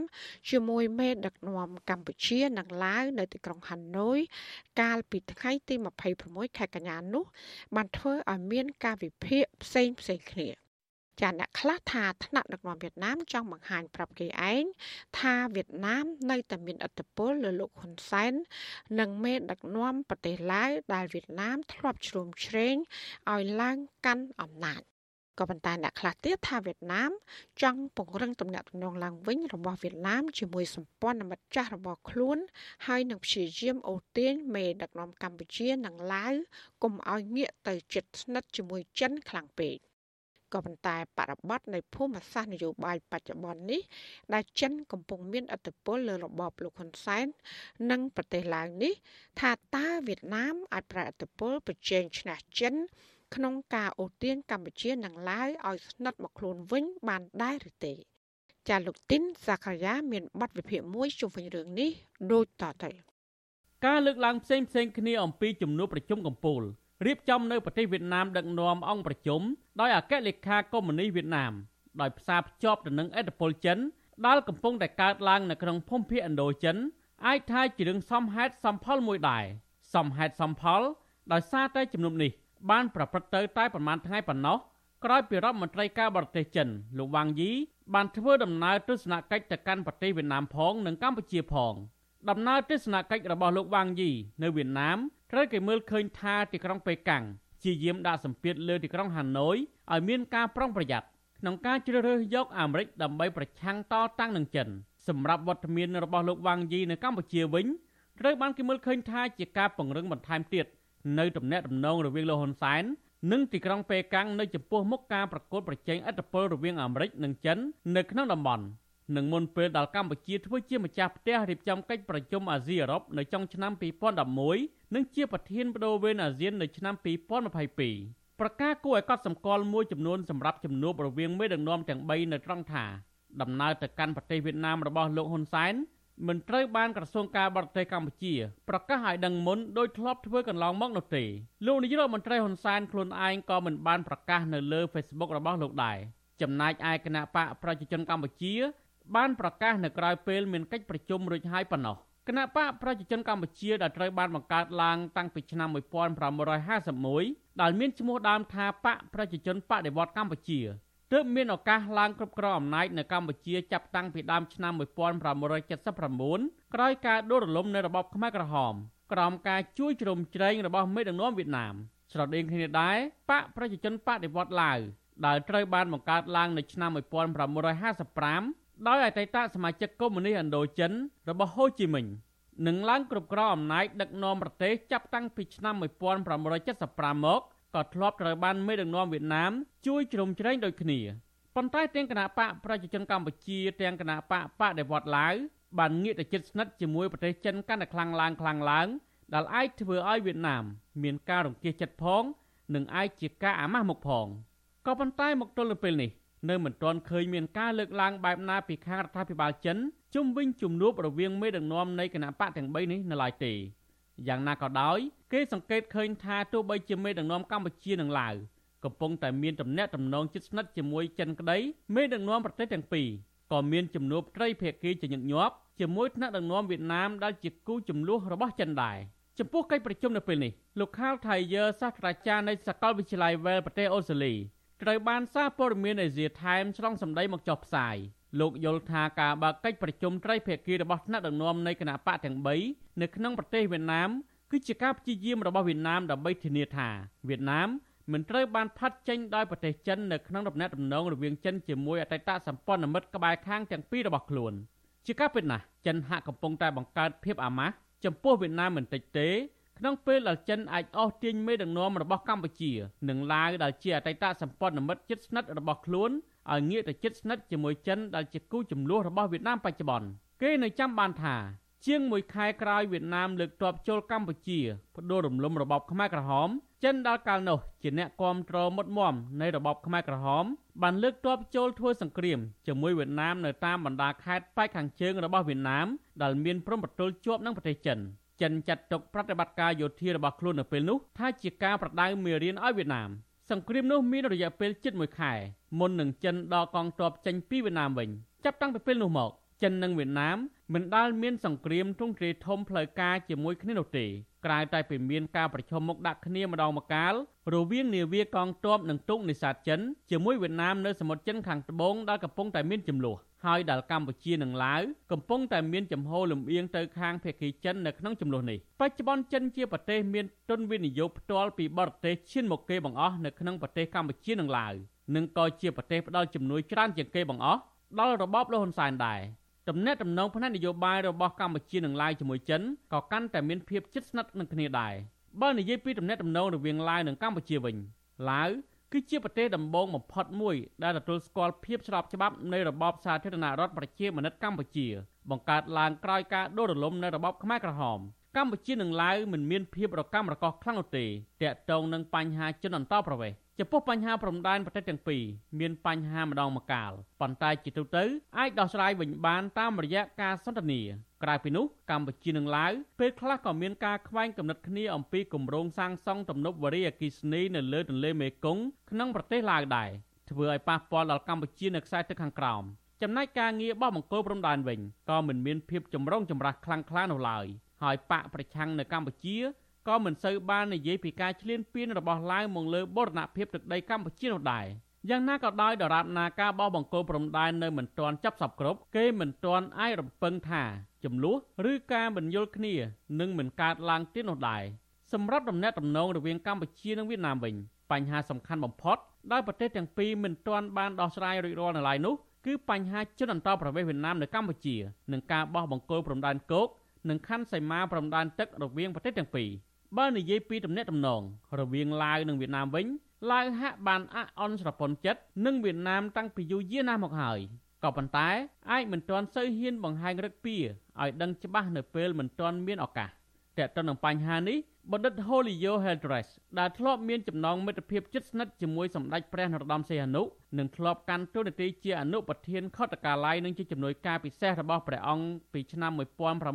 ជាមួយមេដឹកនាំកម្ពុជានិងឡាវនៅទីក្រុងហាណូយកាលពីថ្ងៃទី26ខែកញ្ញានោះបានធ្វើឲ្យមានការវិភាគផ្សេងផ្សេងគ្នា ចាអ្នកខ្លះថាថ្នាក់ដឹកនាំវៀតណាមចង់បង្ហាញប្រាប់គេឯងថាវៀតណាមនៅតែមានឥទ្ធិពលលើលោកហ៊ុនសែននិងមេដឹកនាំប្រទេសឡាវដែលវៀតណាមធ្លាប់ជ្រោមជ្រែងឲ្យឡើងកាន់អំណាចក៏ប៉ុន្តែអ្នកខ្លះទៀតថាវៀតណាមចង់ពង្រឹងទំនាក់ទំនងឡើងវិញរបស់វៀតណាមជាមួយសម្ព័ន្ធមិត្តចាស់របស់ខ្លួន ហើយនឹងព្យាយាមអូសទាញមេដឹកនាំកម្ពុជានិងឡាវកុំឲ្យងាកទៅជិតស្និទ្ធជាមួយចិនខ្លាំងពេក ក៏ប៉ុន្តែបរិបទនៃភូមិសាស្ត្រនយោបាយបច្ចុប្បន្ននេះ ដែលចិនកំពុងមានឥទ្ធិពលលើរបបលោកហ៊ុនសែននិងប្រទេសឡាវនេះ ថាតើវៀតណាមអាចប្រែឥទ្ធិពលប្រជែងឈ្នះចិន ក្នុងការអូសទាញកម្ពុជានិងឡាវឲ្យស្និទ្ធមកខ្លួនវិញបានដែរឬទេចាលោកទីនសាខាយ៉ាមានបទវិភាគមួយជុំវិញរឿងនេះដូចតទៅការលើកឡើងផ្សេងផ្សេងគ្នាអំពីជំនួបប្រជុំកំពូល រៀបចំនៅប្រទេសវៀតណាមដឹកនាំអង្គប្រជុំដោយអគ្គលេខាកុម្មុយនីសវៀតណាមដោយផ្សារភ្ជាប់ទៅនឹងអធិបតេយ្យចិនដែលកំពុងតែកើតឡើងនៅក្នុងភូមិភាគឥណ្ឌូចិនអាចថាជារឿងសមហេតុសមផលមួយដែរសមហេតុសមផលដោយសារតែជំនុំនេះបានប្រព្រឹត្តទៅតែប្រមាណថ្ងៃប៉ុណ្ណោះក្រោយពីរដ្ឋមន្ត្រីការបរទេសចិនលោកវ៉ាងយីបានធ្វើដំណើរទស្សនកិច្ចទៅកាន់ប្រទេសវៀតណាមផងនិងកម្ពុជាផងដំណើរទស្សនកិច្ចរបស់លោកវ៉ាងយីនៅវៀតណាម ត្រូវគេមើលឃើញថាទីក្រុងប៉េកាំងជាយាមដាក់សម្ពាធលើទីក្រុងហាណូយឲ្យមានការប្រុងប្រយ័ត្នក្នុងការជ្រើសរើសយកអាមេរិកដើម្បីប្រឆាំងតតាំងនឹងចិនសម្រាប់វត្តមានរបស់លោកវ៉ាងយីនៅកម្ពុជាវិញត្រូវបានគេមើលឃើញថាជាការពង្រឹងបន្ថែមទៀតនៅទំនាក់ទំនងរវាងលោកហ៊ុនសែននិងទីក្រុងប៉េកាំងនៅចំពោះមុខការប្រកួតប្រជែងឥទ្ធិពលរវាងអាមេរិកនិងចិននៅក្នុងតំបន់ នឹងមុនពេលដល់កម្ពុជាធ្វើជាម្ចាស់ផ្ទះរៀបចំកិច្ចប្រជុំអាស៊ីអឺរ៉ុបនៅចុងឆ្នាំ2011និងជាប្រធានបដូវវេនអាស៊ាននៅឆ្នាំ2022ប្រការគួរឲ្យកត់សម្គាល់មួយចំនួនសម្រាប់ជំនួបរវាងមេដឹកនាំទាំង3នៅត្រង់ថាដំណើរទៅកាន់ប្រទេសវៀតណាមរបស់លោកហ៊ុនសែនមិនត្រូវបានក្រសួងការបរទេសកម្ពុជាប្រកាសឲ្យដឹងមុនដោយធ្លាប់ធ្វើកន្លងមកនោះទេលោកនាយករដ្ឋមន្ត្រីហ៊ុនសែនខ្លួនឯងក៏មិនបានប្រកាសនៅលើ Facebook របស់លោកដែរចំណែកឯគណៈបកប្រជាជនកម្ពុជា បានប្រកាសនៅក្រៅពេលមានកិច្ចប្រជុំរួចហើយប៉ុណ្ណោះគណៈបកប្រជាជនកម្ពុជាដែលត្រូវបានបង្កើតឡើងតាំងពីឆ្នាំ1951ដែលមានឈ្មោះដើមថាបកប្រជាជនបដិវត្តកម្ពុជាទើបមានឱកាសឡើងគ្រប់គ្រងអំណាចនៅកម្ពុជាចាប់តាំងពីដើមឆ្នាំ1979ក្រោយការដួលរលំនៃរបបខ្មែរក្រហមក្រោមការជួយជ្រោមជ្រែងរបស់មេដឹកនាំវៀតណាមស្រដៀងគ្នាដែរបកប្រជាជនបដិវត្តឡាវដែលត្រូវបានបង្កើតឡើងនៅឆ្នាំ1955 ដោយអតីតសមាជិកកុម្មុយនីសឥណ្ឌូចិនរបស់ហូជីមិញនឹងឡើងគ្រប់គ្រងអំណាចដឹកនាំប្រទេសចាប់តាំងពីឆ្នាំ1975មកក៏ធ្លាប់ត្រូវបានមេដឹកនាំវៀតណាមជួយជ្រោមជ្រែងដូចគ្នាប៉ុន្តែទាំងគណៈបកប្រជាជនកម្ពុជាទាំងគណៈបកបដិវត្តឡាវបានងាកទៅជិតស្និទ្ធជាមួយប្រទេសចិនកាន់តែខ្លាំងឡើងខ្លាំងឡើងដែលអាចធ្វើឲ្យវៀតណាមមានការរង្គៀសចិត្តផង និងអាចជាការអាម៉ាស់មុខផងក៏ប៉ុន្តែមកទល់នៅពេលនេះ នៅមិនទាន់ឃើញមានការលើកឡើងបែបណាពីខាងរដ្ឋាភិបាលចិនជុំវិញជំនួបរវាងមេដឹកនាំនៃគណៈបកទាំង3នេះនៅឡើយទេយ៉ាងណាក៏ដោយគេសង្កេតឃើញថាទោះបីជាមេដឹកនាំកម្ពុជានិងឡាវកំពុងតែមានទំនាក់ទំនងជិតស្និទ្ធជាមួយចិនក្តីមេដឹកនាំប្រទេសទាំងពីរក៏មានជំនួបត្រីភាគីជាញឹកញាប់ជាមួយថ្នាក់ដឹកនាំវៀតណាមដែលជាគូចំនួនរបស់ចិនដែរចំពោះកិច្ចប្រជុំនៅពេលនេះលោកខាលថៃយើសាស្ត្រាចារ្យនៃសាកលវិទ្យាល័យ Well ប្រទេសអូស្ត្រាលី ត្រូវបានសារព័ត៌មានអេស៊ីថែមឆ្លងសម្ដីមកចុះផ្សាយលោកយល់ថាការបើកកិច្ចប្រជុំត្រីភាគីរបស់ថ្នាក់ដឹកនាំនៃគណៈបកទាំង3នៅក្នុងប្រទេសវៀតណាមគឺជាការព្យាយាមរបស់វៀតណាមដើម្បីធានាថាវៀតណាមមិនត្រូវបានផាត់ចេញដោយប្រទេសចិននៅក្នុងដំណាក់ដំណងរវាងចិនជាមួយអតីតសម្ព័ន្ធមិត្តក្បែរខាងទាំងពីររបស់ខ្លួនជាការពិតណាស់ចិនហាក់កំពុងតែបង្កើតភាពអាម៉ាស់ចំពោះវៀតណាមមិនតិចទេ ក្នុងពេលដែលចិនអាចអស់ទាញមេដឹកនាំរបស់កម្ពុជា និងឡាវដែលជាអតីតសម្ព័ន្ធមិត្តជិតស្និទ្ធរបស់ខ្លួនឲ្យងាកទៅជិតស្និទ្ធជាមួយចិនដែលជាគូចំនួនរបស់វៀតណាមបច្ចុប្បន្នគេនៅចាំបានថា ជាងមួយខែក្រោយវៀតណាមលើកទ័ពចូលកម្ពុជាផ្ដួលរំលំរបបខ្មែរក្រហមចិនដល់កាលនោះជាអ្នកគាំទ្រមុតមមនៃរបបខ្មែរក្រហមបានលើកទ័ពចូលធ្វើសង្គ្រាមជាមួយវៀតណាមនៅតាមបណ្ដាខេត្តប៉ែកខាងជើងរបស់វៀតណាមដែលមានព្រំប្រទល់ជាប់នឹងប្រទេសចិន ចិនចាត់ទុកប្រតិបត្តិការយោធារបស់ខ្លួននៅពេលនោះថាជាការប្រដៅមេរៀនឲ្យវៀតណាមសង្គ្រាមនោះមានរយៈពេលជិត1ខែមុននឹងចិនដកកងទ័ពចេញពីវៀតណាមវិញចាប់តាំងពីពេលនោះមកចិននិងវៀតណាមមិនដាល់មានសង្គ្រាមទ្រង់ទ្រាយធំផ្លូវការជាមួយគ្នានោះទេក្រៅតែពីមានការប្រជុំមុខដាក់គ្នាម្ដងម្កាលរវាងនាវាកងទ័ពនិងទូកនេសាទចិនជាមួយវៀតណាមនៅសមុទ្រចិនខាងត្បូងដែលកំពុងតែមានចំនួន ហើយដែលកម្ពុជានិងឡាវកំពុងតែមានចំហលំអៀងទៅខាងភាគីចិននៅក្នុងចំនួននេះបច្ចុប្បន្នចិនជាប្រទេសមានទុនវិនិយោគផ្ទាល់ពីបរទេសឈានមកគេបង្អស់នៅក្នុងប្រទេសកម្ពុជានិងឡាវនិងក៏ជាប្រទេសផ្ដល់ជំនួយច្រើនជាងគេបង្អស់ដល់របបលោកហ៊ុនសែនដែរទំនាក់ទំនងផ្នែកនយោបាយរបស់កម្ពុជានិងឡាវជាមួយចិនក៏កាន់តែមានភាពជិតស្និទ្ធនឹងគ្នាដែរបើនិយាយពីទំនាក់ទំនងរវាងឡាវនិងកម្ពុជាវិញឡាវ គឺជាប្រទេសដំបូងបំផុតមួយដែលទទួលស្គាល់ភាពស្របច្បាប់នៃរបបសាធារណរដ្ឋប្រជាមានិតកម្ពុជា បង្កើតឡើងក្រោយការដួលរលំនៃរបបខ្មែរក្រហមកម្ពុជានិងឡាវមិនមានភាពរកាំរកោសខ្លាំងនោះទេតាក់ទងនឹងបញ្ហាជនអន្តោប្រវេសន៍ចំពោះបញ្ហាព្រំដែនប្រទេសទាំងពីរមានបញ្ហាម្ដងម្កាលប៉ុន្តែជាទូទៅអាចដោះស្រាយវិញបានតាមរយៈការសន្ទនា ក្រៅពីនោះកម្ពុជានិងឡាវពេលខ្លះក៏មានការខ្វែងគំនិតគ្នាអំពីគម្រោងសាងសង់ទំនប់វារីអគ្គិសនីនៅលើទន្លេមេគង្គក្នុងប្រទេសឡាវដែរធ្វើឲ្យប៉ះពាល់ដល់កម្ពុជានៅខ្សែទឹកខាងក្រោមចំណែកការងារបោះបង្គោលព្រំដែនវិញក៏មិនមានភាពចម្រូងចម្រាសខ្លាំងក្លានោះឡើយហើយបកប្រឆាំងនៅកម្ពុជាក៏មិនសូវបាននិយាយពីការឈ្លានពានរបស់ឡាវមកលើបូរណភាពទឹកដីកម្ពុជានោះដែរ យ៉ាងណាក៏ដោយដរាបណាការបោះបង្គោលព្រំដែននៅមិនទាន់ចាប់សពគ្រប់គេមិនទាន់អាចរំពឹងថាចំនួនឬការមិនយល់គ្នានឹងមិនកើតឡើងទៀតនោះដែរសម្រាប់ដំណាក់ដំណងរវាងកម្ពុជានិងវៀតណាមវិញបញ្ហាសំខាន់បំផុតដោយប្រទេសទាំងពីរមិនទាន់បានដោះស្រាយរួចរាល់នៅឡើយនោះគឺបញ្ហាជនអន្តោប្រវេសន៍វៀតណាមនៅកម្ពុជានិងការបោះបង្គោលព្រំដែនគោកនិងខណ្ឌសីមាព្រំដែនទឹករវាងប្រទេសទាំងពីរបើនិយាយពីទំនាក់ទំនងរវាងឡាវនិងវៀតណាមវិញ ឡាវហាក់បានអអន់ស្រពន់ចិត្តនឹងវៀតណាមតាំងពីយូរយារណាស់មកហើយក៏ប៉ុន្តែអាចមិនទាន់សូវហ៊ានបង្ហាញរឹកពីឲ្យដឹងច្បាស់នៅពេលមិនទាន់មានឱកាសតែទៅនឹងបញ្ហានេះបណ្ឌិត Holio Heldress ដែលធ្លាប់មានចំណងមិត្តភាពជិតស្និទ្ធជាមួយសម្ដេចព្រះនរោត្តមសីហនុនិងធ្លាប់កាន់តួនាទីជាអនុប្រធានខុទ្ទកាល័យនិងជាជំនួយការពិសេសរបស់ព្រះអង្គពីឆ្នាំ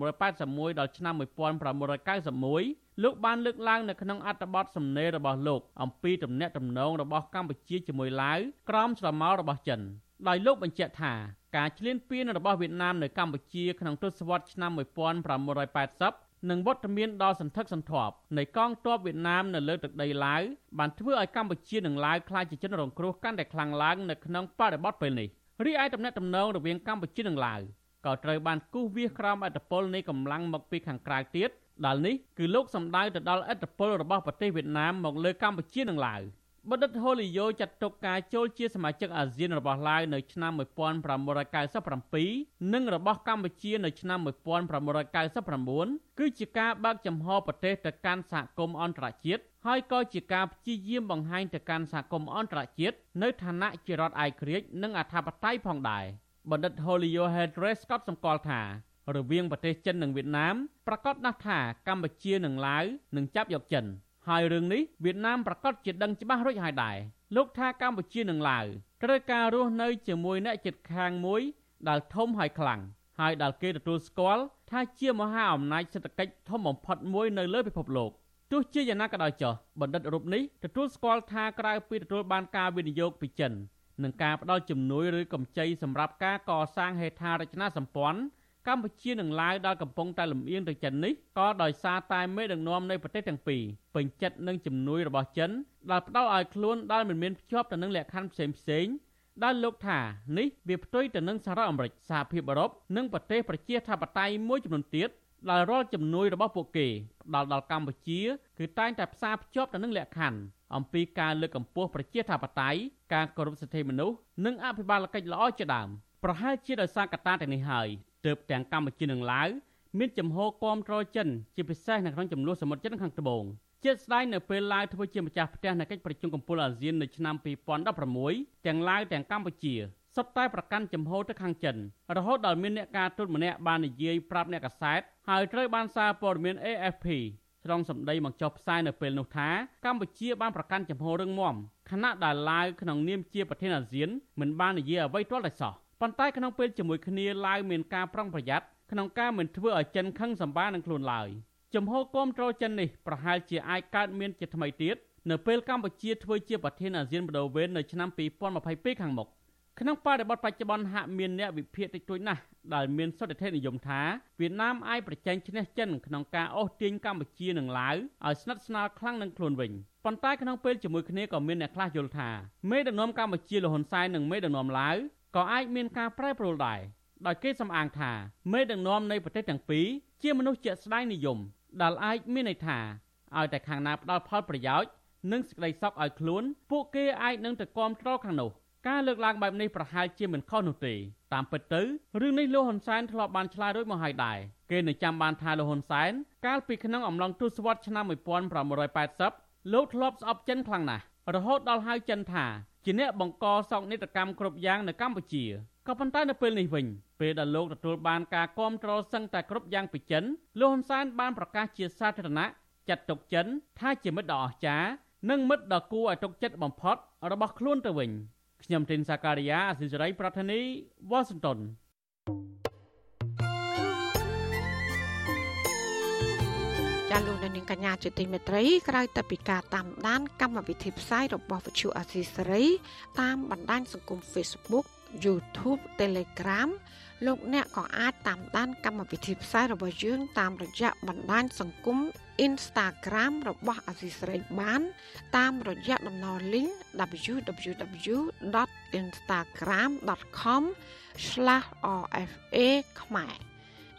1981ដល់ឆ្នាំ1991 លោកបានលើកឡើងនៅក្នុងអត្ថបទសំណេររបស់លោកអំពីទំនាក់ទំនងរបស់កម្ពុជាជាមួយឡាវក្រោមស្រមោលរបស់ចិនដោយលោកបញ្ជាក់ថាការឈ្លានពានរបស់វៀតណាមនៅកម្ពុជាក្នុងទសវត្សរ៍ឆ្នាំ1980និងវត្តមានដ៏សន្ធឹកសន្ធាប់នៃកងទ័ពវៀតណាមនៅលើទឹកដីឡាវបានធ្វើឲ្យកម្ពុជានិងឡាវក្លាយជាជនរងគ្រោះកាន់តែខ្លាំងឡើងនៅក្នុងបរិបទពេលនេះរីឯតំណែងតំណងរវាងកម្ពុជានិងឡាវក៏ត្រូវបានគូសវាសក្រោមអធិបតេយ្យនៃកម្លាំងមកពីខាងក្រៅទៀត ដែលនេះគឺលោកសម្ដៅទៅដល់អធិបតេយ្យរបស់ប្រទេសវៀតណាមមកលើកម្ពុជានិងឡាវ។បណ្ឌិតហូលីយ៉ូចាត់ទុកការចូលជាសមាជិកអាស៊ានរបស់ឡាវនៅឆ្នាំ1997និងរបស់កម្ពុជានៅឆ្នាំ1999គឺជាការបើកចំហប្រទេសទៅកាន់សហគមន៍អន្តរជាតិហើយក៏ជាការព្យាយាមបង្ហាញទៅកាន់សហគមន៍អន្តរជាតិនៅឋានៈជារដ្ឋឯករាជ្យនិងអធិបតេយ្យផងដែរបណ្ឌិត Holio Hedres ក៏សម្គាល់ថា រវាងប្រទេសចិននិងវៀតណាមប្រកាសណាស់ថាកម្ពុជានិងឡាវនឹងចាប់យកចិនហើយរឿងនេះវៀតណាមប្រកាសជាដឹងច្បាស់រួចហើយដែរលោកថាកម្ពុជានិងឡាវត្រូវការរស់នៅជាមួយអ្នកជិតខាងមួយដែលធំហើយខ្លាំងហើយដែលគេទទួលស្គាល់ថាជាមហាអំណាចសេដ្ឋកិច្ចធំបំផុតមួយនៅលើពិភពលោកទោះជាយ៉ាងណាក៏ដោយចុះបណ្ឌិតរូបនេះទទួលស្គាល់ថាក្រៅពីទទួលបានការវិនិយោគពីចិននិងការផ្ដល់ជំនួយឬកម្ចីសម្រាប់ការកសាងហេដ្ឋារចនាសម្ព័ន្ធ កម្ពុជានិងឡាវដែលកំពុងតែលំអៀងទៅចិននេះក៏ដោយសារតែមេដឹកនាំនៃប្រទេសទាំងពីរពេញចិត្តនឹងជំនួយរបស់ចិនដែលផ្ដល់ឲ្យខ្លួនដែលមិនមានភ្ជាប់ទៅនឹងលក្ខខណ្ឌផ្សេងផ្សេងដែលលោកថានេះវាផ្ទុយទៅនឹងសហរដ្ឋអាមេរិកសហភាពអឺរ៉ុបនិងប្រទេសប្រជាធិបតេយ្យមួយចំនួនទៀតដែលរាល់ជំនួយរបស់ពួកគេផ្ដល់ដល់កម្ពុជាគឺតែងតែផ្សារភ្ជាប់ទៅនឹងលក្ខខណ្ឌអំពីការលើកកម្ពស់ប្រជាធិបតេយ្យការគោរពសិទ្ធិមនុស្សនិងអភិបាលកិច្ចល្អជាដើមប្រហែលជាដោយសារកត្តាទាំងនេះហើយ ទើបទាំងកម្ពុជានិងឡាវមានចំហគាំទ្រចិនជាពិសេសនៅក្នុងចំនួនសមុទ្រចិនខាងត្បូងជាស្ដែងនៅពេលឡាវធ្វើជាម្ចាស់ផ្ទះនៃកិច្ចប្រជុំកំពូលអាស៊ាននៅឆ្នាំ2016ទាំងឡាវទាំងកម្ពុជាសុទ្ធតែប្រកាន់ចំហទៅខាងចិនរហូតដល់មានអ្នកការទូតម្នាក់បាននិយាយប្រាប់អ្នកកាសែតហើយត្រូវបានសារព័ត៌មាន AFP ត្រង់សម្ដីមកចុះផ្សាយនៅពេលនោះថាកម្ពុជាបានប្រកាន់ចំហរឹងមាំខណៈដែលឡាវក្នុងនាមជាប្រធានអាស៊ានមិនបាននិយាយអ្វីទាល់តែសោះ ប៉ុន្តែក្នុងពេលជាមួយគ្នាឡាវមានការប្រុងប្រយ័ត្នក្នុងការមិនធ្វើឲ្យចិនខឹងសម្បានឹងខ្លួនឡើយចំហគមត្រូលចិននេះប្រហែលជាអាចកើតមានជាថ្មីទៀតនៅពេលកម្ពុជាធ្វើជាប្រធានអាស៊ានបដូវវេននៅឆ្នាំ2022ខាងមុខក្នុងបរិបទបច្ចុប្បន្នហាក់មានអ្នកវិភាគតិចតួចណាស់ដែលមានសន្តិភាពនិយមថាវៀតណាមអាចប្រជែងឈ្នះចិនក្នុងការអូសទាញកម្ពុជានិងឡាវឲ្យស្និទ្ធស្នាលខ្លាំងនឹងខ្លួនវិញប៉ុន្តែក្នុងពេលជាមួយគ្នាក៏មានអ្នកខ្លះយល់ថាមេដឹកនាំកម្ពុជាលហ៊ុនសែននិងមេដឹកនាំឡាវ ក៏អាចមានការប្រែប្រួលដែរដោយគេសំអាងថាមេដឹកនាំនៃប្រទេសទាំងពីរជាមនុស្សជាក់ស្ដែងនិយមដែលអាចមានន័យថាឲ្យតែខាងណាផ្ដល់ផលប្រយោជន៍និងសេចក្តីសុខឲ្យខ្លួន ពួកគេអាចនឹងទៅគាំទ្រខាងនោះការលើកឡើងបែបនេះប្រហែលជាមិនខុសនោះទេតាមពិតទៅរឿងនេះលោកហ៊ុនសែនធ្លាប់បានឆ្លើយរួចមកហើយដែរគេនៅចាំបានថាលោកហ៊ុនសែនកាលពីក្នុងអំឡុងទសវត្សរ៍ឆ្នាំ1980លោកធ្លាប់ស្អប់ចិនខ្លាំងណាស់រហូតដល់ហៅចិនថា ជាអ្នកបង្កសោកនាដកម្មគ្រប់យ៉ាងនៅកម្ពុជាក៏ប៉ុន្តែនៅពេលនេះវិញពេលដែលលោកទទួលបានការគ្រប់គ្រងសឹងតែគ្រប់យ៉ាងពីចិនលោកហ៊ុនសែនបានប្រកាសជាសាធារណៈចាត់ទុកចិន ថាជាមិត្តដ៏អស្ចារ្យនិងមិត្តដ៏គួរឲ្យទុកចិត្តបំផុត របស់ខ្លួនទៅវិញខ្ញុំទីនសាការីយ៉ាអសិរ័យប្រធានីវ៉ាស៊ីនតោន ចាលោកនាងកញ្ញាជាទីមេត្រីក្រៅតែពីការតាមដាន កម្មវិធីផ្សាយរបស់វិទ្យុអាស៊ីសេរី តាមបណ្ដាញសង្គម Facebook YouTube Telegram លោកអ្នកក៏អាចតាមដាន កម្មវិធីផ្សាយរបស់យើង តាមរយៈបណ្ដាញសង្គម Instagram របស់អាស៊ីសេរីបាន តាមរយៈតំណ link www.instagram.com/rfa ខ្មែរ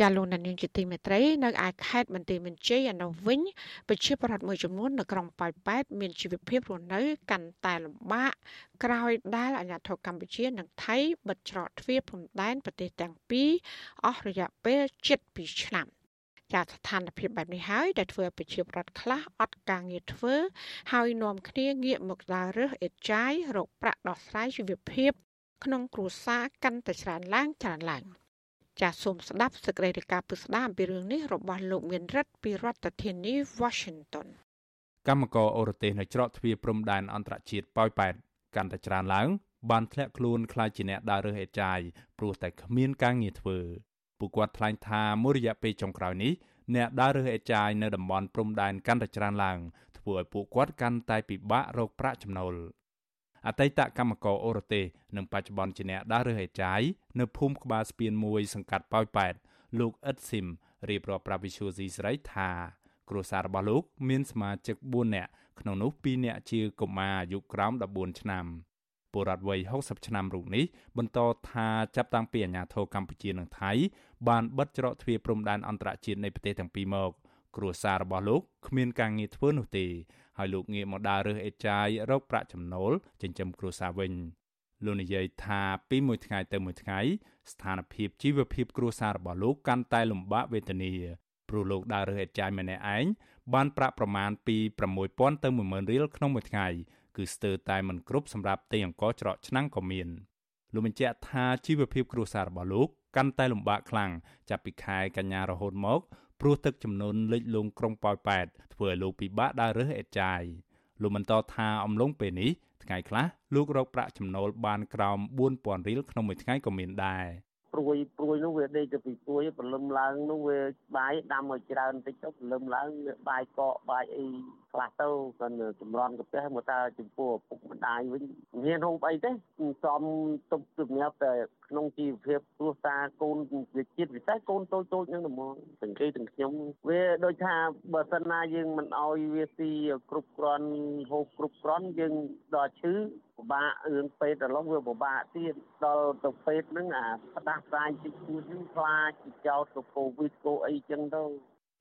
ចាលោកនាងជាទីមេត្រីនៅឯខេត្តបន្ទាយមានជ័យឯនោះវិញប្រជាប្រដ្ឋមួយចំនួននៅក្រុងប៉ោយប៉ែតមានជីវភាពរស់នៅកាន់តែលំបាកក្រោយដែលអាញាធរកម្ពុជា និងថៃបិទច្រកទ្វារព្រំដែនប្រទេសទាំងពីរអស់រយៈពេល7ឆ្នាំចាស្ថានភាពបែបនេះហើយដែលធ្វើឲ្យប្រជាប្រដ្ឋខ្លះអត់ការងារធ្វើ ហើយនាំគ្នាងាកមកដើររើសអេតចាយរកប្រាក់ដោះស្រាយជីវភាព ក្នុងគ្រួសារកាន់តែច្រើនឡើងច្រើនឡើង។ ចាសសូមស្ដាប់សេចក្តីរាយការណ៍ពិស្ដារអំពីរឿងនេះរបស់លោកមានរិទ្ធពីរដ្ឋធានី Washington កម្មករអូរទេសនៅច្រកទ្វារព្រំដែនអន្តរជាតិប៉ោយប៉ែតកាន់តែច្រើនឡើងបានធ្លាក់ខ្លួនខ្លាចជាអ្នកដើររើសអេតចាយព្រោះតែគ្មានការងារធ្វើពួកគាត់ថ្លែងថាមួយរយៈពេលចុងក្រោយនេះអ្នកដើររើសអេតចាយនៅតំបន់ព្រំដែនកាន់តែច្រើនឡើងធ្វើឲ្យពួកគាត់កាន់តែពិបាករកប្រាក់ចំណូល អតីតកម្មករអូរ៉ូទេសនិងបច្ចុប្បន្នជាអ្នកដើររើសហេចាយនៅភូមិក្បាលស្ពានមួយសង្កាត់ប៉ោយប៉ែតលោកអ៊ិតស៊ីមរៀបរាប់ប្រាប់វិសុយស៊ីស្រីថាគ្រួសាររបស់លោកមានសមាជិក4នាក់ក្នុងនោះ2នាក់ជាកុមារអាយុក្រោម14ឆ្នាំពលរដ្ឋវ័យ60ឆ្នាំរូបនេះបន្តថាចាប់តាំងពីអាញាធរកម្ពុជានិងថៃបានបិទច្រកទ្វារព្រំដែនអន្តរជាតិនៃប្រទេសទាំងពីរមកគ្រួសាររបស់លោកគ្មានការងារធ្វើនោះទេ ហើយលោកងាកមកដើររើសអេតចាយរកប្រាក់ចំណូលចិញ្ចឹមគ្រួសារវិញលោកនិយាយថាពីមួយថ្ងៃទៅមួយថ្ងៃស្ថានភាពជីវភាពគ្រួសាររបស់លោកកាន់តែលំបាកវេទនាព្រោះលោកដើររើសអេតចាយម្នាក់ឯងបានប្រាក់ប្រមាណពី6000ទៅ10000រៀលក្នុងមួយថ្ងៃគឺស្ទើរតែមិនគ្រប់សម្រាប់ទិញអង្ករច្រកឆ្នាំងក៏មានលោកបញ្ជាក់ថាជីវភាពគ្រួសាររបស់លោកកាន់តែលំបាកខ្លាំងចាប់ពីខែកញ្ញារហូតមក ព្រោះទឹកចំនួនលិចលង់ក្រុងប៉ោយប៉ែតធ្វើឲ្យលោកពិបាកដើររើសអេតចាយលោកបន្តថាអំឡុងពេលនេះថ្ងៃខ្លះលោករកប្រាក់ចំណូលបានក្រោម4000រៀលក្នុងមួយថ្ងៃក៏មានដែរព្រួយព្រួយនោះវាដេកទៅពីព្រួយព្រលឹមឡើងនោះវាបាយដាំឲ្យច្រើនតិចទៅព្រលឹមឡើងវាបាយកកបាយអីខ្លះទៅគាត់ចម្រន់កាពះមកតើចំពោះឪពុកម្ដាយវិញមានហូបអីទេសំទុកជំនាបតែ ក្នុងជីវភាពគ្រួសារកូនវិជាតិពិសេសកូនតូចតូចហ្នឹងហ្មងទាំងគេទាំងខ្ញុំវាដូចថាបើសិនណាយើងមិនអោយវាស៊ីគ្រប់គ្រាន់ហូបគ្រប់គ្រាន់យើងដល់ឈឺពិបាករឿងពេទ្យដល់វាពិបាកទៀតដល់ទៅពេទ្យហ្នឹងអាផ្ដាសាយតិចតួចហ្នឹងខ្លាចចោតទៅកូវីដកូអីចឹងទៅ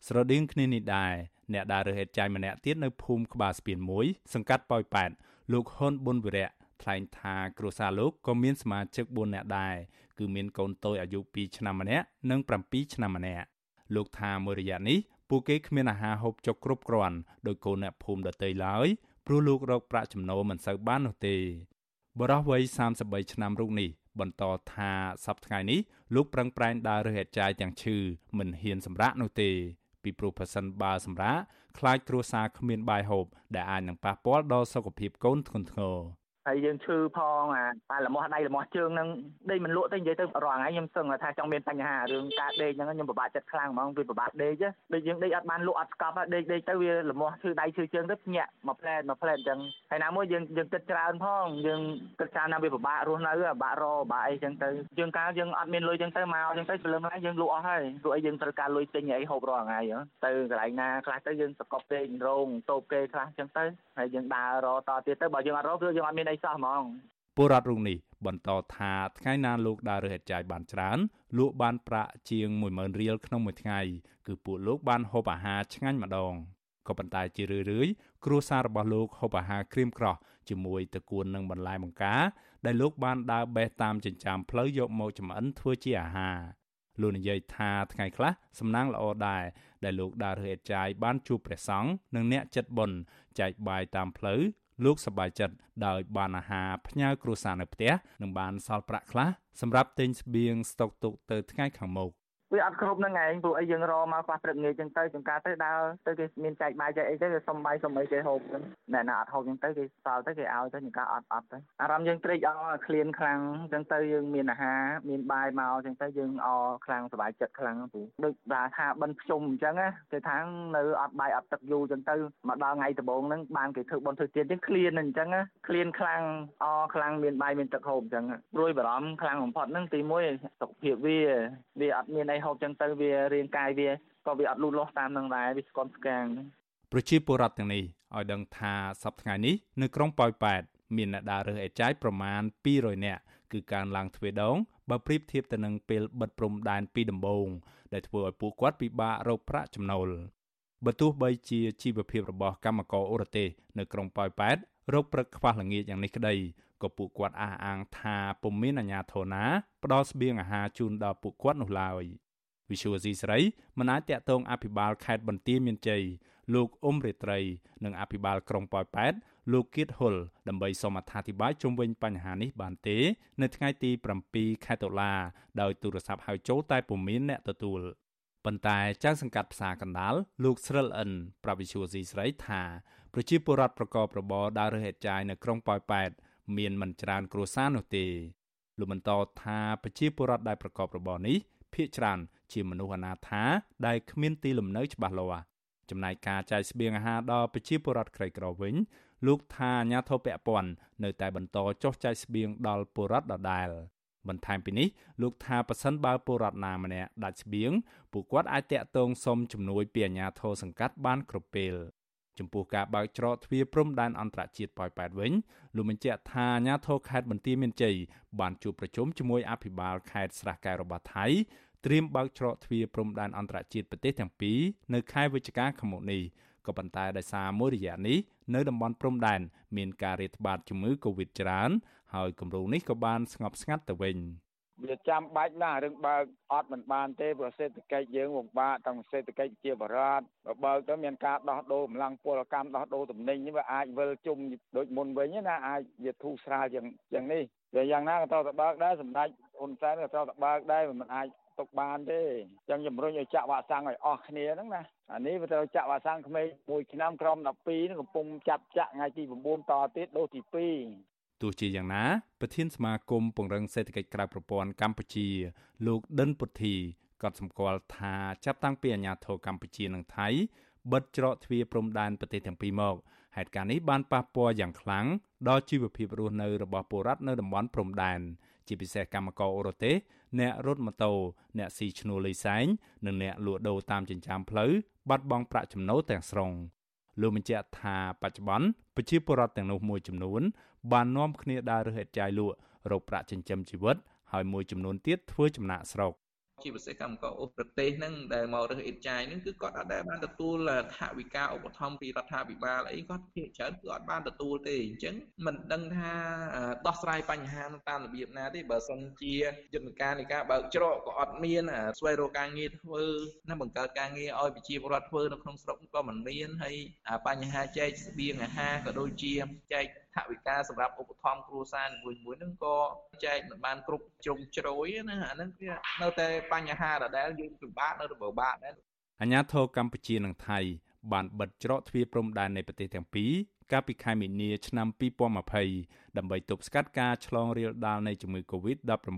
ស្រដៀងគ្នានេះដែរអ្នកដើររើសហេតុចាយម្នាក់ទៀតនៅភូមិក្បាលស្ពានមួយសង្កាត់ប៉ោយប៉ែតលោកហ៊ុនប៊ុនវិរៈ ថ្លែងថាគ្រួសារលោកក៏មានសមាជិក4នាក់ដែរគឺមានកូនតូចអាយុ2ឆ្នាំម្នាក់និង7ឆ្នាំម្នាក់លោកថាមួយរយៈនេះពួកគេគ្មានអាហារហូបចុកគ្រប់គ្រាន់ដោយកូនអ្នកភូមិដទៃឡើយព្រោះលោករកប្រាក់ចំណូលមិនសូវបាននោះទេបរិះវ័យ33ឆ្នាំរូបនេះបន្តថាសប្តាហ៍នេះលោកប្រឹងប្រែងដើររើសហេតុចាយទាំងឈឺមិនហ៊ានសម្រាកនោះទេពីព្រោះប្រសិនបើសម្រាកខ្លាចគ្រួសារគ្មានបាយហូបដែលអាចនឹងប៉ះពាល់ដល់សុខភាពកូនធ្ងន់ធ្ងរ ហើយយើងឈឺផងអាតែលមាស់ដៃលមាស់ជើងហ្នឹងដេកមិនលក់ទេនិយាយទៅរាល់ថ្ងៃខ្ញុំសឹងថាចង់មានបញ្ហារឿងការដេកហ្នឹងខ្ញុំពិបាកចិត្តខ្លាំងហ្មងវាពិបាកដេកដូចយើងដេកអត់បានលក់អត់ស្កប់ដេកដេកទៅវាលមាស់ឈឺដៃឈឺជើងទៅភ្ញាក់មួយផ្លែតមួយផ្លែតអញ្ចឹងហើយណាមួយយើងយើងគិតច្រើនផងយើងគិតច្រើនណាវាពិបាករស់នៅពិបាករពិបាកអីអញ្ចឹងទៅយើងកាលយើងអត់មានលុយអញ្ចឹងទៅមកអញ្ចឹងទៅព្រលឹមឡើងយើងលក់អស់ហើយព្រោះអីយើងត្រូវការលុយទិញអីហូបរាល់ថ្ងៃទៅកន្លែងណាខ្លះទៅយើងសកប់ពេករោងតូបគេខ្លះអញ្ចឹងទៅហើយយើងដើររតទៀតទៅបើយើងអត់រកគឺយើងអត់មានអីសោះហ្មងពលរដ្ឋរូបនេះបន្តថាថ្ងៃណាលោកដើររើសហេតុចាយបានច្រើនលក់បានប្រាក់ជាង10000រៀលក្នុងមួយថ្ងៃគឺពួកលោកបានហូបអាហារឆ្ងាញ់ម្ដងក៏ប៉ុន្តែជារឿយៗគ្រួសាររបស់លោកហូបអាហារក្រៀមក្រោះជាមួយតកួននិងបន្លែបង្ការដែលលោកបានដើរបេះតាមចិញ្ចើមផ្លូវយកមកចម្អិនធ្វើជាអាហារលោកនិយាយថាថ្ងៃខ្លះសំណាងល្អដែរដែលលោកដើររើសអេតចាយបានជួបព្រះសង្ឃនិងអ្នកចិត្តបុណ្យចែកបាយតាមផ្លូវ លោកសប្បាយចិត្តដោយបានអាហារផ្ញើគ្រួសារនៅផ្ទះនិងបានសល់ប្រាក់ខ្លះសម្រាប់ទិញស្បៀងស្តុកទុកទៅថ្ងៃខាងមុខ វាអត់គ្រប់នឹងឯងព្រោះអីយើងរមកខ្វះព្រឹកងាយចឹងទៅចង្ការទៅដើរទៅគេមានចែកបាយចែកអីទៅគេសុំបាយសុំអីគេហូបហ្នឹងអ្នកណាអត់ហូបចឹងទៅគេសល់ទៅគេឲ្យទៅចង្ការអត់អត់ទៅអារម្មណ៍យើងត្រេកអរឃ្លានខ្លាំងចឹងទៅយើងមានអាហារមានបាយមកចឹងទៅយើងអរខ្លាំងសប្បាយចិត្តខ្លាំងព្រោះដូចថាថាបិណ្ឌភ្ជុំអញ្ចឹងណាគេថានៅអត់បាយអត់ទឹកយូរចឹងទៅមកដល់ថ្ងៃដំបូងហ្នឹងបានគេធ្វើបុណ្យធ្វើទានចឹងឃ្លានអញ្ចឹងណាឃ្លានខ្លាំងអរខ្លាំងមានបាយមានទឹកហូបអញ្ចឹងព្រួយបារម្ភខ្លាំងបំផុតហ្នឹងទី1សុខភាពវាវាអត់មានអីហូបចឹងទៅវារាងកាយវាក៏វាអត់លូតលាស់តាមនឹងដែរវាស្គមស្កាងប្រជាពលរដ្ឋទាំងនេះឲ្យដឹងថាសប្តាហ៍ថ្ងៃនេះនៅក្រុងប៉ោយប៉ែតមានអ្នកដើររើសអេចាយប្រមាណ200នាក់គឺកើនឡើងទ្វេដងបើប្រៀបធៀបទៅនឹងពេលបិទព្រំដែនពីដំបូងដែលធ្វើឲ្យពួកគាត់ពិបាករកប្រាក់ចំណូលបើទោះបីជាជីវភាពរបស់កម្មករអូរទេសនៅក្រុងប៉ោយប៉ែតរកព្រឹកខ្វះល្ងាចយ៉ាងនេះក្តីក៏ពួកគាត់អះអាងថាពុំមានអាជ្ញាធរណាផ្ដល់ស្បៀងអាហារជូនដល់ពួកគាត់នោះឡើយ។ វិសុវស៊ីស្រីមិនអាចតាក់ទងអភិបាលខេត្តបន្ទាយមានជ័យលោកអ៊ុំរិត្រី និងអភិបាលក្រុងប៉ោយប៉ែតលោកគៀតហ៊ុលដើម្បីសូមអត្ថាធិប្បាយជុំវិញបញ្ហានេះបានទេ នៅថ្ងៃទី7ខែតុលាដោយទូរស័ព្ទហៅចូលតែពុំមានអ្នកទទួលប៉ុន្តែចៅសង្កាត់ផ្សារកណ្ដាលលោកស្រិលអិនប្រាប់វិសុវស៊ីស្រីថាប្រជាពលរដ្ឋប្រកបរបរដើររើសហេតុចាយនៅក្រុងប៉ោយប៉ែតមានមិនច្រើនគ្រួសារនោះទេលោកបន្តថាប្រជាពលរដ្ឋដែលប្រកបរបរនេះភ ieck ច្រើន ជាមនុស្សអនាថាដែលគ្មានទីលំនៅច្បាស់លាស់ចំណែកការចែកស្បៀងអាហារដល់ប្រជាពលរដ្ឋក្រីក្រវិញលោកថាអាញាធិបពពន់នៅតែបន្តចុះចែកស្បៀងដល់ពលរដ្ឋដដែលបន្ថែមពីនេះលោកថាប៉ះសិនបើពលរដ្ឋណាម្នាក់ដាច់ស្បៀងពួកគាត់អាចតាក់ទងសុំជំនួយពីអាជ្ញាធរសង្កាត់បានគ្រប់ពេលចំពោះការបើកច្រកទ្វារព្រំដែនអន្តរជាតិប៉ោយប៉ែតវិញលោកបញ្ជាក់ថាអាជ្ញាធរខេត្តបន្ទាយមានជ័យបានជួបប្រជុំជាមួយអភិបាលខេត្តស្រះកែវរបស់ថៃ ត្រៀមបើកច្រកទ្វារព្រំដែនអន្តរជាតិប្រទេសទាំងពីរនៅខែវិច្ឆិកាខាងមុខនេះក៏ប៉ុន្តែដោយសារមួយរយៈនេះនៅតំបន់ព្រំដែនមានការរាតត្បាតជំងឺ Covid ច្រើន ហើយគម្រោងនេះក៏បានស្ងប់ស្ងាត់ទៅវិញវាចាំបាច់ណាស់រឿងបើកអត់មិនបានទេព្រោះសេដ្ឋកិច្ចយើងពិបាកទាំងសេដ្ឋកិច្ចជាបរតបើបើកទៅមានការដោះដូរកម្លាំងពលកម្មដោះដូរទំនិញនេះវាអាចវិលជុំដូចមុនវិញណាអាចវាធូរស្រាលយ៉ាងយ៉ាងនេះវាយ៉ាងណាក៏ត្រូវតែបើកដែរសម្ដេចហ៊ុនសែនក៏ត្រូវតែបើកដែរមិនអាច ទុកបានទេអញ្ចឹងជំរុញឲ្យចាក់វ៉ាក់សាំងឲ្យអស់គ្នាហ្នឹងណាអានេះវាត្រូវចាក់វ៉ាក់សាំងក្មេងមួយឆ្នាំក្រម12ហ្នឹងកំពុងចាប់ចាក់ថ្ងៃទី9តទៀតដូសទី2ទោះជាយ៉ាងណាប្រធានសមាគមពង្រឹងសេដ្ឋកិច្ចក្រៅប្រព័ន្ធកម្ពុជា លោកដិនពុទ្ធីក៏សម្គាល់ថាចាប់តាំងពីអាញាធរកម្ពុជានិងថៃបិទច្រកទ្វារព្រំដែនប្រទេសទាំងពីរមកហេតុការណ៍នេះបានប៉ះពាល់យ៉ាងខ្លាំងដល់ជីវភាពរស់នៅរបស់ពលរដ្ឋនៅតំបន់ព្រំដែន ជាពិសេសកម្មករអូរ៉ូទេសអ្នករត់ម៉ូតូអ្នកស៊ីឈ្នួលលីសែងនិងអ្នកលក់ដូរតាមចិញ្ចើមផ្លូវបាត់បង់ប្រាក់ចំណូលទាំងស្រុងលោកបញ្ជាក់ថាបច្ចុប្បន្នប្រជាពលរដ្ឋទាំងនោះមួយចំនួន បាននាំគ្នាដើររើសអេតចាយលក់រកប្រាក់ចិញ្ចឹមជីវិតហើយមួយចំនួនទៀតធ្វើចំណាក់ស្រុក ជាពិសេសកម្មករអូប្រទេសហ្នឹងដែលមករើសអ៊ីតចាយហ្នឹងគឺគាត់អត់ដែលបានទទួលថវិកាឧបត្ថម្ភពីរដ្ឋាភិបាលអីគាត់ភាគច្រើនគឺអត់បានទទួលទេអញ្ចឹងមិនដឹងថាដោះស្រាយបញ្ហានឹងតាមរបៀបណាទេបើសិនជាយន្តការនៃការបើកច្រកក៏អត់មានស្វែងរកការងារធ្វើណាបង្កើតការងារឲ្យប្រជាពលរដ្ឋធ្វើនៅក្នុងស្រុកក៏មិនមានហើយបញ្ហាចែកស្បៀងអាហារក៏ដូចជាចែកថវិកាសម្រាប់ឧបត្ថម្ភគ្រួសារនីមួយៗហ្នឹងក៏ចែកមិនបានគ្រប់ជ្រុងជ្រោយណាអាហ្នឹងវានៅតែបញ្ហាដដែលយើងពិបាកនៅរបបបាក់ដែរអាញាធរកម្ពុជានិងថៃបានបិទច្រកទ្វារព្រំដែននៃប្រទេសទាំងពីរកាលពីខែមីនាឆ្នាំ2020ដើម្បីទប់ស្កាត់ការឆ្លងរាលដាលនៃជំងឺ Covid-19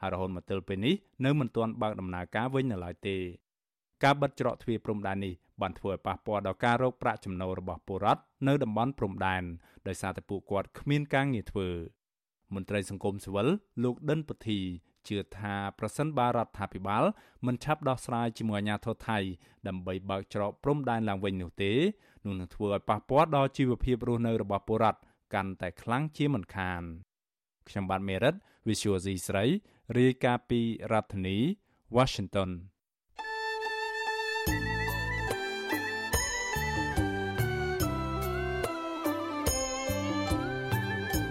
ហើយរហូតមកទល់ពេលនេះនៅមិនទាន់បើកដំណើរការវិញនៅឡើយទេ ការបិទច្រកទ្វារព្រំដែននេះបានធ្វើឲ្យប៉ះពាល់ដល់ការរកប្រាក់ចំណូលរបស់ពលរដ្ឋនៅតំបន់ព្រំដែនដោយសារតែពួកគាត់គ្មានការងារធ្វើមន្ត្រីសង្គមស៊ីវិលលោកដិនពធីជឿថាប្រសិនបើរដ្ឋាភិបាលមិនឆាប់ដោះស្រាយជាមួយអាជ្ញាធរថៃដើម្បីបើកច្រកព្រំដែនឡើងវិញនោះទេនោះនឹងធ្វើឲ្យប៉ះពាល់ដល់ជីវភាពរស់នៅរបស់ពលរដ្ឋកាន់តែខ្លាំងជាមិនខានខ្ញុំបាទមេរិត Visual C ស្រីរាយការណ៍ពីរដ្ឋធានី Washington